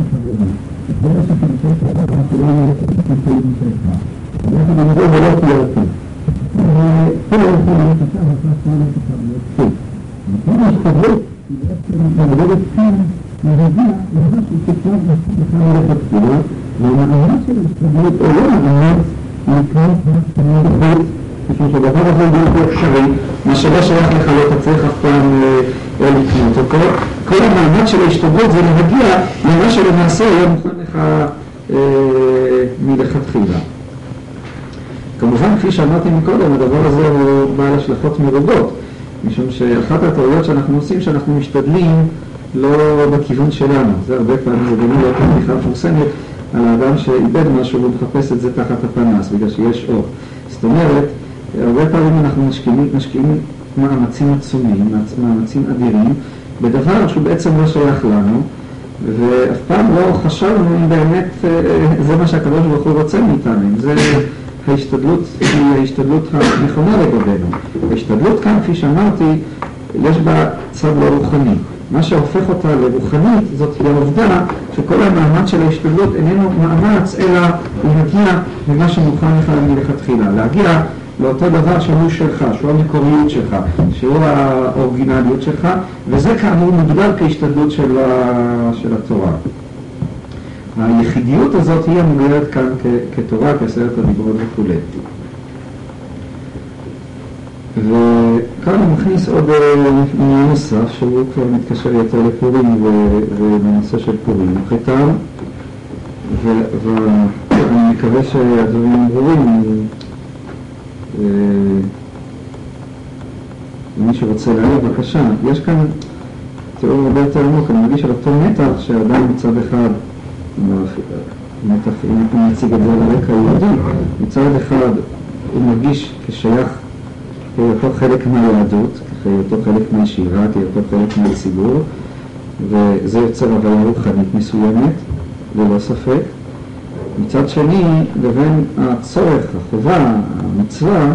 לחברו. והמאמץ של ההסתגלות או לא מאמץ משום שהדבר הזה הוא בלתי אפשרי, מה שלא שייך לך לא תצליח אף פעם לקנות אותו. כל המאמץ של ההשתגלות זה להגיע למה שלמעשה היה מוכן לך מלכתחילה. כמובן, כפי שאמרתי מקודם, הדבר הזה הוא בעל השלכות מרובות, משום שאחת הטעויות שאנחנו עושים, שאנחנו משתדלים לא בכיוון שלנו. זה הרבה פעמים, זה גם לא בדיחה מפורסמת על האדם שאיבד משהו ומחפש את זה תחת הפנס, בגלל שיש אור. זאת אומרת, הרבה פעמים אנחנו משקיעים, משקיעים מאמצים עצומים, מאמצים אדירים, בדבר שהוא בעצם לא שייך לנו, ואף פעם לא חשבנו אם באמת זה מה שהקדוש ברוך הוא רוצה מאיתנו, אם זה ההשתדלות ההשתדלות הנכונה לגבינו. ההשתדלות כאן, כפי שאמרתי, יש בה צד לא רוחני. מה שהופך אותה לרוחנית זאת העובדה שכל המאמץ של ההשתדלות איננו מאמץ אלא להגיע למה שמוכן לך מלכתחילה, להגיע לאותו דבר שהוא שלך, שהוא המקוריות שלך, שהוא האורגינליות שלך, וזה כאמור מוגדר כהשתדלות של, של התורה. היחידיות הזאת היא המוגדרת כאן כתורה, כעשרת הדיברות וכו'. וכאן הוא מכניס עוד עניין נוסף, שהוא כבר מתקשר יותר לפורים ולנושא של פורים. חטאם, ואני מקווה שהדברים ברורים. מי שרוצה להעיר, בבקשה. יש כאן תיאור הרבה יותר עמוק, אני מרגיש על אותו מתח שאדם מצד אחד מתח, אם נציג את זה על הרקע היהודי, מצד אחד הוא מרגיש כשייך כהיותו חלק מהיהדות, כהיותו חלק מהישיבה, כהיותו חלק מהציבור, וזה יוצר הוויה רוחנית מסוימת, ללא ספק. מצד שני, לבין הצורך, החובה, המצווה,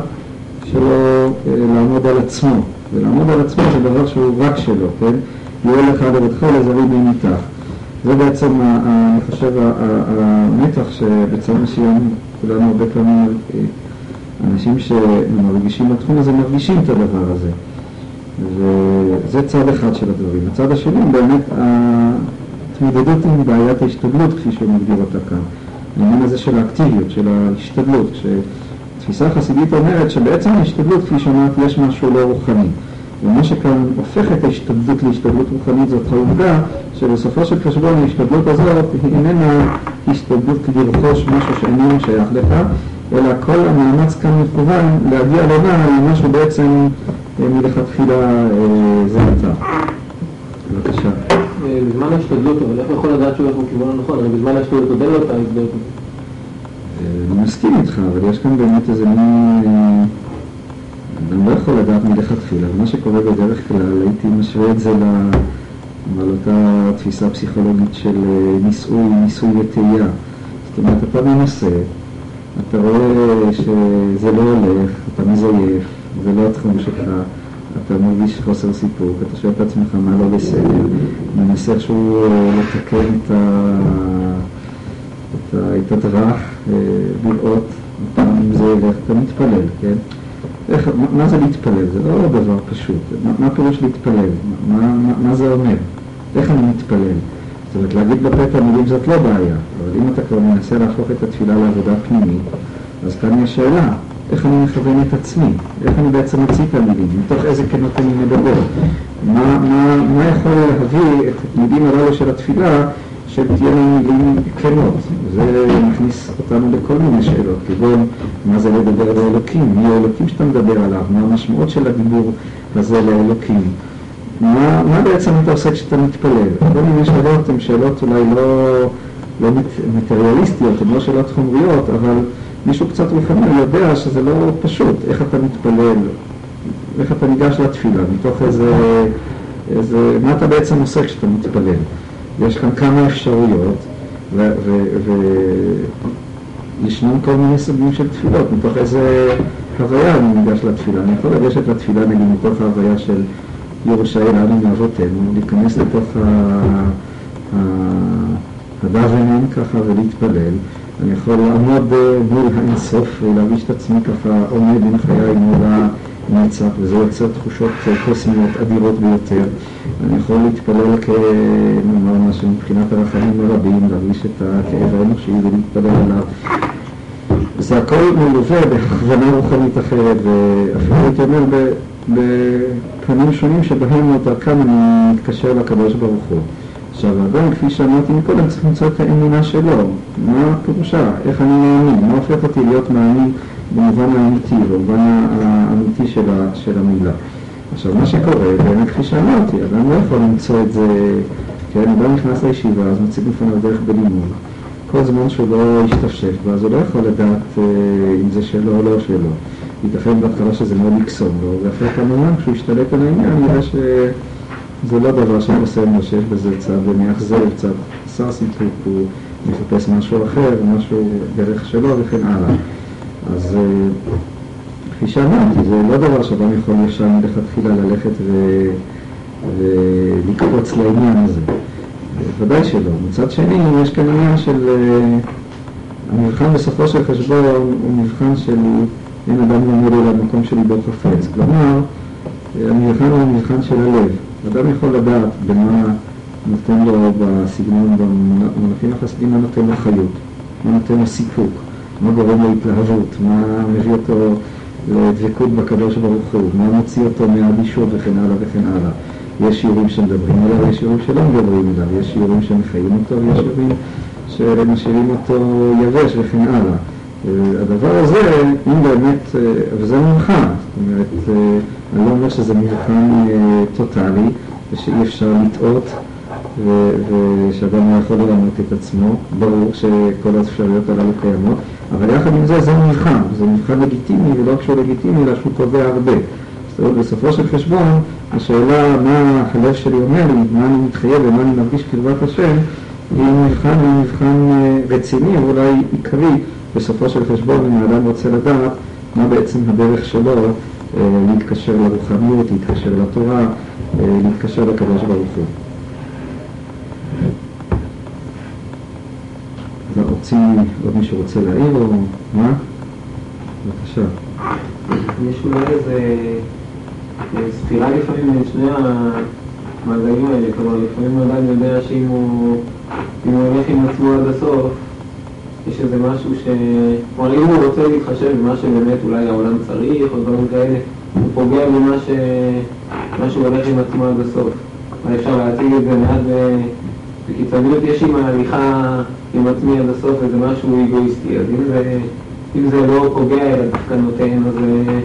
שלו לעמוד על עצמו. ולעמוד על עצמו זה דבר שהוא רק שלו, כן? יהיה לך לבדך לזרי מימיתך. זה בעצם, אני חושב, המתח שבצד מסוים כולנו הרבה פעמים, אנשים שמרגישים בתחום הזה, מרגישים את הדבר הזה. וזה צד אחד של הדברים. הצד השני באמת ההתמודדות עם בעיית ההשתדלות, כפי שהוא מגדיר אותה כאן. העניין הזה של האקטיביות, של ההשתדלות. כשתפיסה חסידית אומרת שבעצם ההשתדלות, כפי שאמרתי, יש משהו לא רוחני. ומה שכאן הופך את ההשתדלות להשתדלות רוחנית זאת העובדה שבסופו של חשבון ההשתדלות הזאת איננה השתדלות כדי לרכוש משהו שאיננו שייך לך, אלא כל המאמץ כאן מכוון להגיע למעלה למה שבעצם מלכתחילה זה אתה. בבקשה. בזמן ההשתדלות, אבל איך יכול לדעת שהוא הולך בכיוון הנכון? הרי בזמן ההשתדלות עוד אין לו את ההשתדלות. אני מסכים איתך, אבל יש כאן באמת איזה מין... אני לא יכול לדעת מלכתחילה, ומה שקורה בדרך כלל, הייתי משווה את זה על אותה תפיסה פסיכולוגית של ניסוי, ניסוי וטעייה. זאת אומרת, אתה מנסה, אתה רואה שזה לא הולך, אתה מזייף, זה לא התחום שלך, אתה מרגיש חוסר סיפוק, אתה שואל את עצמך מה לא בסדר, מנסה איכשהו לתקן את, ה... את, ה... הדרך, לראות פעם זה איך אתה מתפלל, כן? איך, מה, מה זה להתפלל? זה לא דבר פשוט. מה, מה פירוש להתפלל? מה, מה, מה זה אומר? איך אני מתפלל? זאת אומרת, להגיד בפה את המילים זאת לא בעיה, אבל אם אתה כבר מנסה להפוך את התפילה לעבודה פנימית, אז כאן יש שאלה, איך אני מכוון את עצמי? איך אני בעצם מוציא את המילים? מתוך איזה כנות אני מדבר? מה, מה, מה יכול להביא את המילים הללו של התפילה שתהיינה מילים כנות? זה מכניס אותנו לכל מיני שאלות, כגון מה זה לדבר על האלוקים? מי האלוקים שאתה מדבר עליו? מה המשמעות של הדיבור הזה לאלוקים? מה, מה בעצם אתה עושה כשאתה מתפלל? כל מיני שאלות הן שאלות אולי לא, לא מטריאליסטיות, הן לא שאלות חומריות, אבל מישהו קצת רוחני יודע שזה לא פשוט, איך אתה מתפלל, איך אתה ניגש לתפילה, מתוך איזה, איזה, מה אתה בעצם עושה כשאתה מתפלל. יש כאן כמה אפשרויות, וישנם כל מיני סוגים של תפילות, מתוך איזה הוויה אני ניגש לתפילה. אני יכול לגשת לתפילה נגיד מתוך ההוויה של יורשה לנו מאבותינו, להיכנס לתוך הדוונן ככה ולהתפלל. אני יכול לעמוד מול האינסוף ולהרגיש את עצמי ככה עומד עם חיי מול הנצח, וזה יוצר תחושות קוסמיות אדירות ביותר. אני יכול להתפלל כנאמר מה שמבחינת הרחמים הרבים, להרגיש את הכאב האנושי ולהתפלל עליו. זה הכל מלווה בהכוונה רוחנית אחרת, ואפילו הייתי אומר בפנים שונים שבהם דרכם אני מתקשר לקדוש ברוך הוא. עכשיו, האדם, כפי שאמרתי מקודם, צריך למצוא את האמונה שלו. מה פירושה? איך אני מאמין? מה הופך אותי להיות מאמין במובן האמיתי, במובן האמיתי של, ה, של המילה? עכשיו, מה שקורה, באמת כפי שאמרתי, אדם לא יכול למצוא את זה, כן, אדם נכנס לישיבה, אז מציג בפניו דרך בלימוד. כל זמן שהוא לא ישתפשף בה, אז הוא לא יכול לדעת אה, אם זה שלו או לא שלו. ייתכן בהתחלה שזה מאוד יקסום לו, ואחרי כמה זמן כשהוא ישתלט על העניין, יראה שזה לא דבר שקוסם לו, שיש בזה צד מאכזב, צד חסר סיפוק, הוא מחפש משהו אחר, משהו דרך שלו וכן הלאה. אז אה, כפי שאמרתי, זה לא דבר שאדם יכול ישר מלכתחילה ללכת ו... ולקפוץ לעניין הזה. ודאי שלא. מצד שני, יש כאן עניין של... אה, המבחן בסופו של חשבון הוא מבחן של אין אדם לומד אל המקום של ליבו חפץ. כלומר, המבחן הוא המבחן של הלב. אדם יכול לדעת במה נותן לו בסגנון, במונחים החסידים, מה נותן לו חיות, מה נותן לו סיפוק, מה גורם לו התלהבות, מה מביא אותו לדבקות בקדוש ברוך הוא, מה מוציא אותו מהאדישות וכן הלאה וכן הלאה. יש שיעורים שמדברים עליו, יש שיעורים שלא מדברים עליו, יש שיעורים שמחיים אותו ויש שיעורים שמשאירים אותו יבש וכן הלאה. הדבר הזה, אם באמת, אה, וזה מבחן, זאת אומרת, אה, אני לא אומר שזה מבחן אה, טוטאלי ושאי אפשר לטעות ושאדם לא יכול לרמות את עצמו, ברור שכל האפשרויות הללו קיימות, אבל יחד עם זה זה מבחן, זה מבחן לגיטימי ולא כשהוא לגיטימי אלא שהוא קובע הרבה. זאת אומרת, בסופו של חשבון, השאלה מה הלב שלי אומר לי, מה אני מתחייב ומה אני מרגיש קרבת השם, היא מבחן, היא מבחן רציני, ואולי עיקרי, בסופו של חשבון, אם האדם רוצה לדעת מה בעצם הדרך שלו אה, להתקשר לרוחניות, להתקשר לתורה, אה, להתקשר לקדוש ברוך הוא. רוצים, עוד מישהו רוצה להעיר או מה? בבקשה. יש אולי איזה סתירה לפעמים בין שני המעגלים האלה, כלומר לפעמים אדם יודע שאם הוא הולך עם עצמו עד הסוף יש איזה משהו ש... כלומר, אם הוא רוצה להתחשב במה שבאמת אולי העולם צריך, או דברים כאלה, הוא פוגע במה ש... מה שהוא הולך עם עצמו עד הסוף. אבל אפשר להציג את זה מעט בקיצוניות, יש עם ההליכה עם עצמי עד הסוף איזה משהו אגואיסטי, אז אם זה, אם זה לא פוגע אלא דווקא נותן, אז אה,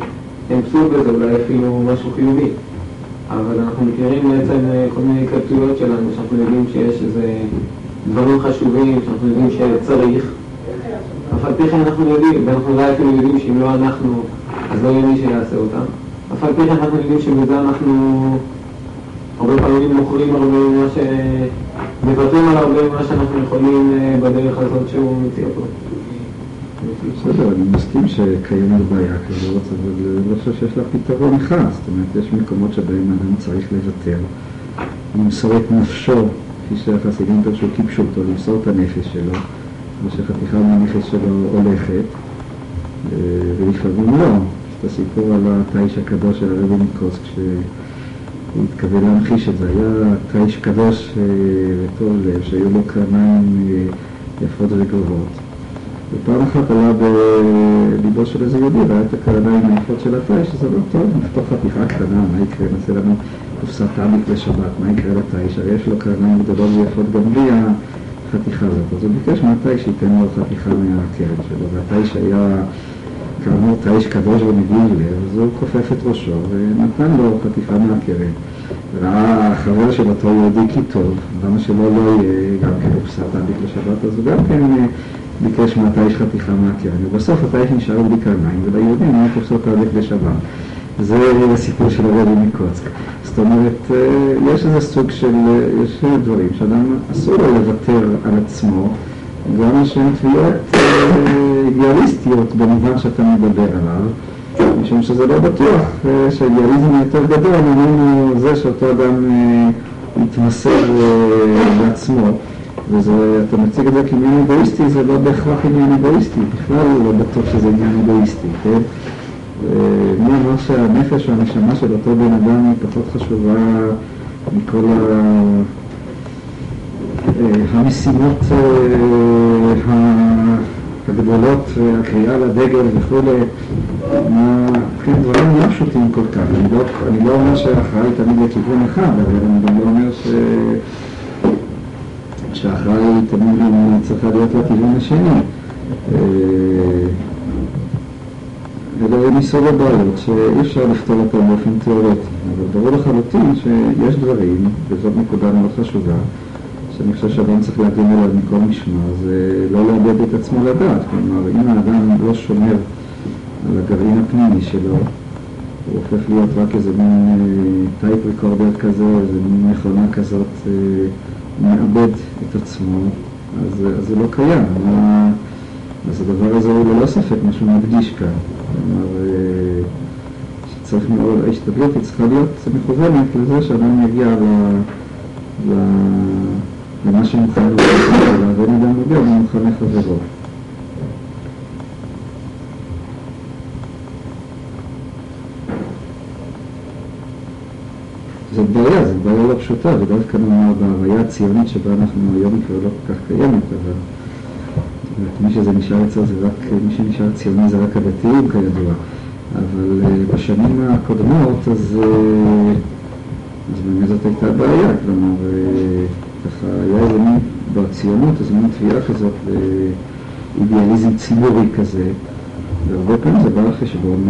אין פסול בזה, אולי אפילו משהו חיובי. אבל אנחנו מכירים בעצם אה, כל מיני התלבטויות שלנו, שאנחנו יודעים שיש איזה דברים חשובים, שאנחנו יודעים שצריך, אף על פי כן אנחנו יודעים, ואנחנו אולי אפילו יודעים שאם לא אנחנו, אז לא יהיה מי שיעשה אותם. אף על פי כן אנחנו יודעים שבזה אנחנו הרבה פעמים מוכרים הרבה ממה ש... מוותרים על הרבה ממה שאנחנו יכולים אה, בדרך הזאת שהוא מציע פה. בסדר, אני מסכים שקיימת בעיה כזאת, אבל אני לא חושב שיש לה פתרון אחד. זאת אומרת, יש מקומות שבהם אדם צריך לוותר, למסור את נפשו, כפי שהחסידים דרשו קיבשו אותו, למסור את הנפש שלו. ושחתיכה מהנכס שלו הולכת, ולפעמים לא. יש את הסיפור על התיש הקדוש של הרבי מקוסק, שהוא התכוון להמחיש את זה. היה תיש קדוש וטוב לב, שהיו לו קרניים יפות וגבוהות. ופעם אחת עלה בליבו של איזה יהודי, ראה את הקרניים היפות של התיש, שזה לא טוב, נפתור חתיכה קטנה, מה יקרה? נעשה לנו קופסת תעמיק לשבת, מה יקרה לתיש? הרי יש לו קרניים גדולות ויפות גם בלי החתיכה הזאת. אז הוא ביקש מהתיש שייתן לו חתיכה מהקרן שלו, והתיש היה כאמור תיש קדוש ומגיל לב, אז הוא כופף את ראשו ונתן לו חתיכה מהקרן. ראה החבר של אותו יהודי כי טוב, למה שלא לא יהיה גם כן קופסת תעמיק לשבת, אז הוא גם כן ביקש מהתיש חתיכה מהקרן, ובסוף התיש נשאר בלי קרניים, וליהודים היה קופסות תעמיק לשבת. זה הסיפור של הרבי מקוצק. זאת אומרת, יש איזה סוג של, יש דברים שאדם אסור לו לוותר על עצמו, גם שהן תביעות אידיאליסטיות במובן שאתה מדבר עליו, משום שזה לא בטוח שהאידיאליזם היותר גדול ממנו זה שאותו אדם מתמסר לעצמו. ואתה מציג את זה כעניין אגואיסטי, זה לא בהכרח עניין אגואיסטי, בכלל לא בטוח שזה עניין אגואיסטי, כן? אמר שהנפש או הנשמה של אותו בן אדם היא פחות חשובה מכל המשימות הגדולות, הקריאה לדגל וכולי, כן, דברים לא פשוטים כל כך. אני לא, אני לא אומר שהאחראי תמיד לכיוון אחד, אבל אני גם לא אומר ש... שהאחראי תמיד צריכה להיות לכיוון השני. אלא הם מסוג הבעיות שאי אפשר לפתור אותם באופן תיאורטי. אבל ברור לחלוטין שיש דברים, וזאת נקודה מאוד חשובה, שאני חושב שאדם צריך להגן עליו מכל משמע, זה לא לאבד את עצמו לדעת. כלומר, אם האדם לא שומר על הגרעין הפנימי שלו, הוא הופך להיות רק איזה מין טייפ ריקורדר כזה, איזה מין מכונה כזאת, מאבד את עצמו, אז, אז זה לא קיים. אז הדבר הזה הוא ללא ספק מה שהוא מדגיש כאן. כלומר, שצריך מאוד, ההשתדלות היא צריכה להיות מכוונת לזה שאדם יגיע ל, ל, למה שמוכן לעשות ואין אדם מגיע ומוכן לחברו. זאת בעיה, זאת בעיה לא פשוטה, ודווקא נאמר בהוויה הציונית שבה אנחנו היום כבר לא כל כך קיימת, אבל מי שזה נשאר אצלו זה רק, מי שנשאר ציוני זה רק הדתיים כידוע, אבל uh, בשנים הקודמות אז, uh, אז באמת זאת הייתה בעיה, כלומר uh, ככה היה איזה מין בציונות, איזה מין תביעה כזאת לאידיאליזם ציבורי כזה, והרבה פעמים זה בא על חשבון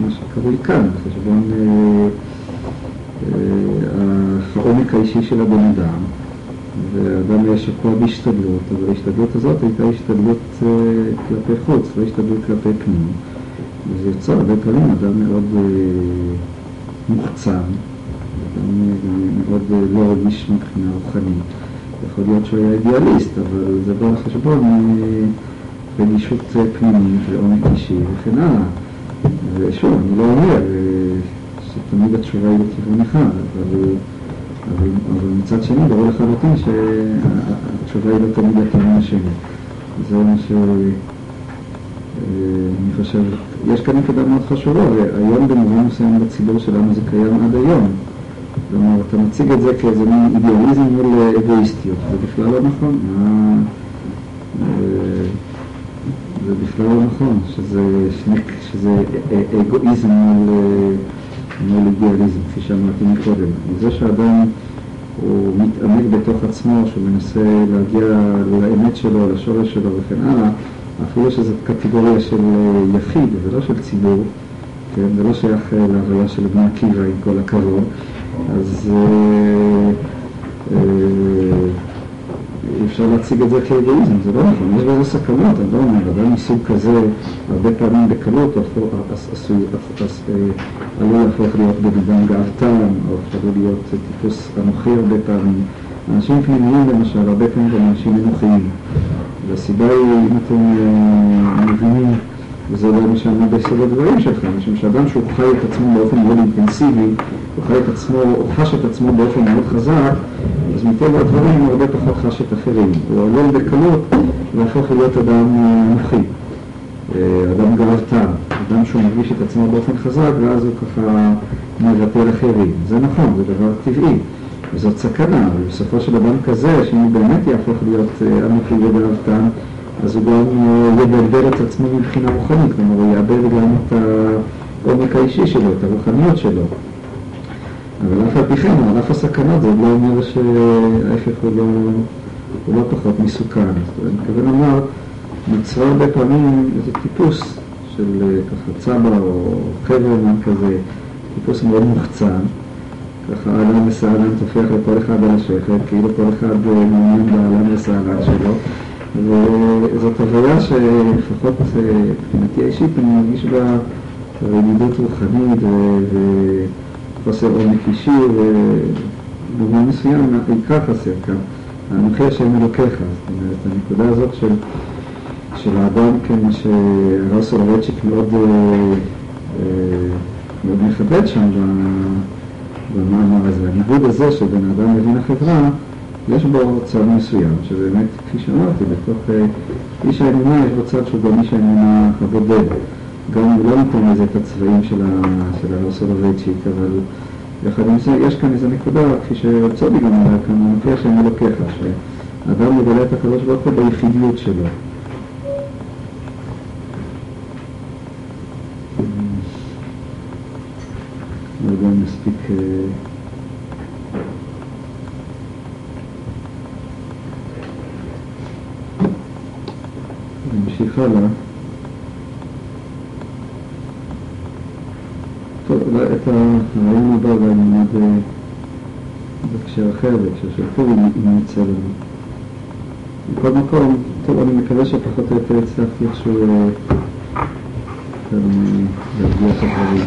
מה שקרוי כאן, חשבון העומק האישי של הבן אדם. והאדם היה שקוע בהשתדלות, אבל ההשתדלות הזאת הייתה השתדלות uh, כלפי חוץ, לא השתדלות כלפי פנים. וזה יצא הרבה פעמים אדם מאוד uh, מוחצן, אדם uh, מאוד uh, לא רגיש מבחינה רוחנית. יכול להיות שהוא היה אידיאליסט, אבל זה בא על חשבון uh, רגישות פנימית ועומק אישי וכן הלאה. ושוב, אני לא אומר שתמיד התשובה היא לכיוון אחד, אבל... אבל, אבל מצד שני, ברור לחלוטין שהתשובה היא לא תמיד לכיוון השני. זה מה שאני חושב, יש כאן נקודה מאוד חשובה, והיום במובן מסוים בציבור שלנו זה קיים עד היום. כלומר, אתה מציג את זה כאיזה מין אידיאליזם מול אגואיסטיות, זה בכלל לא נכון. זה בכלל לא נכון, שזה, שזה אגואיזם מול... מול אידיאליזם, כפי שאמרתי מקודם. זה שאדם הוא מתעמק בתוך עצמו, שהוא מנסה להגיע לאמת שלו, לשורש שלו וכן הלאה, אפילו שזאת קטגוריה של יחיד ולא של ציבור, כן, זה לא שייך להוויה של בני עקיבא עם כל הכבוד, אז אה, אה, אפשר להציג את זה כאגואיזם, זה לא נכון, יש בזה סכנות, אני לא אומר, אדם מסוג כזה, הרבה פעמים בקלות עלול להפוך להיות בדידם גאוותן, או יכול להיות טיפוס אנוכי הרבה פעמים. אנשים פנימיים למשל, הרבה פעמים גם אנשים אנוכיים. והסיבה היא, אם אתם מבינים, וזה לא מה שעמד ביסוד הדברים שלך, משום שאדם שהוא חי את עצמו באופן מאוד אינטנסיבי, הוא חי את עצמו, הוא חש את עצמו באופן מאוד חזק, מטבע הדברים הוא הרבה פחות חש את אחרים. הוא עלול בקלות להפוך להיות אדם אנוכי. אה, אדם גרבתר, אדם שהוא מרגיש את עצמו באופן חזק ואז הוא ככה מבטל אחרים. זה נכון, זה דבר טבעי, וזאת סכנה, ובסופו של אדם כזה, שאם הוא באמת יהפוך להיות אה, אמיתי וגרבתן, אז הוא גם אה, יבלבל את עצמו מבחינה רוחנית, כלומר הוא יאבד גם את העומק האישי שלו, את הרוחניות שלו. אבל אף על פי כן, על אף הסכנות, זה לא אומר שההפך הוא לא, הוא לא פחות מסוכן. אז אני מתכוון לומר, נוצרה הרבה פעמים איזה טיפוס של אה, ככה צבא או חברמן כזה, טיפוס מאוד מוחצן, ככה אהלן וסהלן טופח לכל אחד על השכת, כאילו כל אחד אה, מעוניין באהלן וסהלן שלו, וזאת הוויה שלפחות אה, מבחינתי האישית אני מרגיש בה רמידות רוחנית וחוסר עומק אישי, ובמובן מסוים העיקר חסר כאן, אנוכי השם אלוקיך, זאת אומרת, הנקודה הזאת של של האדם, כן, שהרב סולובייצ'יק מאוד, אה, אה, מאוד מכבד שם במאמר הזה. הניגוד הזה של בין האדם לבין החברה, יש בו צד מסוים, שבאמת, כפי שאמרתי, בתוך אה, איש האמונה יש בו צד שהוא גם איש האמונה הבודד. גם אם לא ניתן לזה את הצבעים של הרב סולובייצ'יק, אבל יחד עם זה, יש כאן איזו נקודה, כפי שצובי גם אומר כאן, מופיע השם אלוקיך, שאדם מגלה את הקדוש ברוך הוא ביחידיות שלו. לא יודע אם מספיק... אה, נמשיך הלאה. טוב, אולי את הרעיון הבא אולי נלמד בהקשר אחר, בהקשר של פורים, אם יצא לנו. מכל מקום, טוב, אני מקווה שפחות או יותר הצלחתי איכשהו אה, להרגיע את הדברים.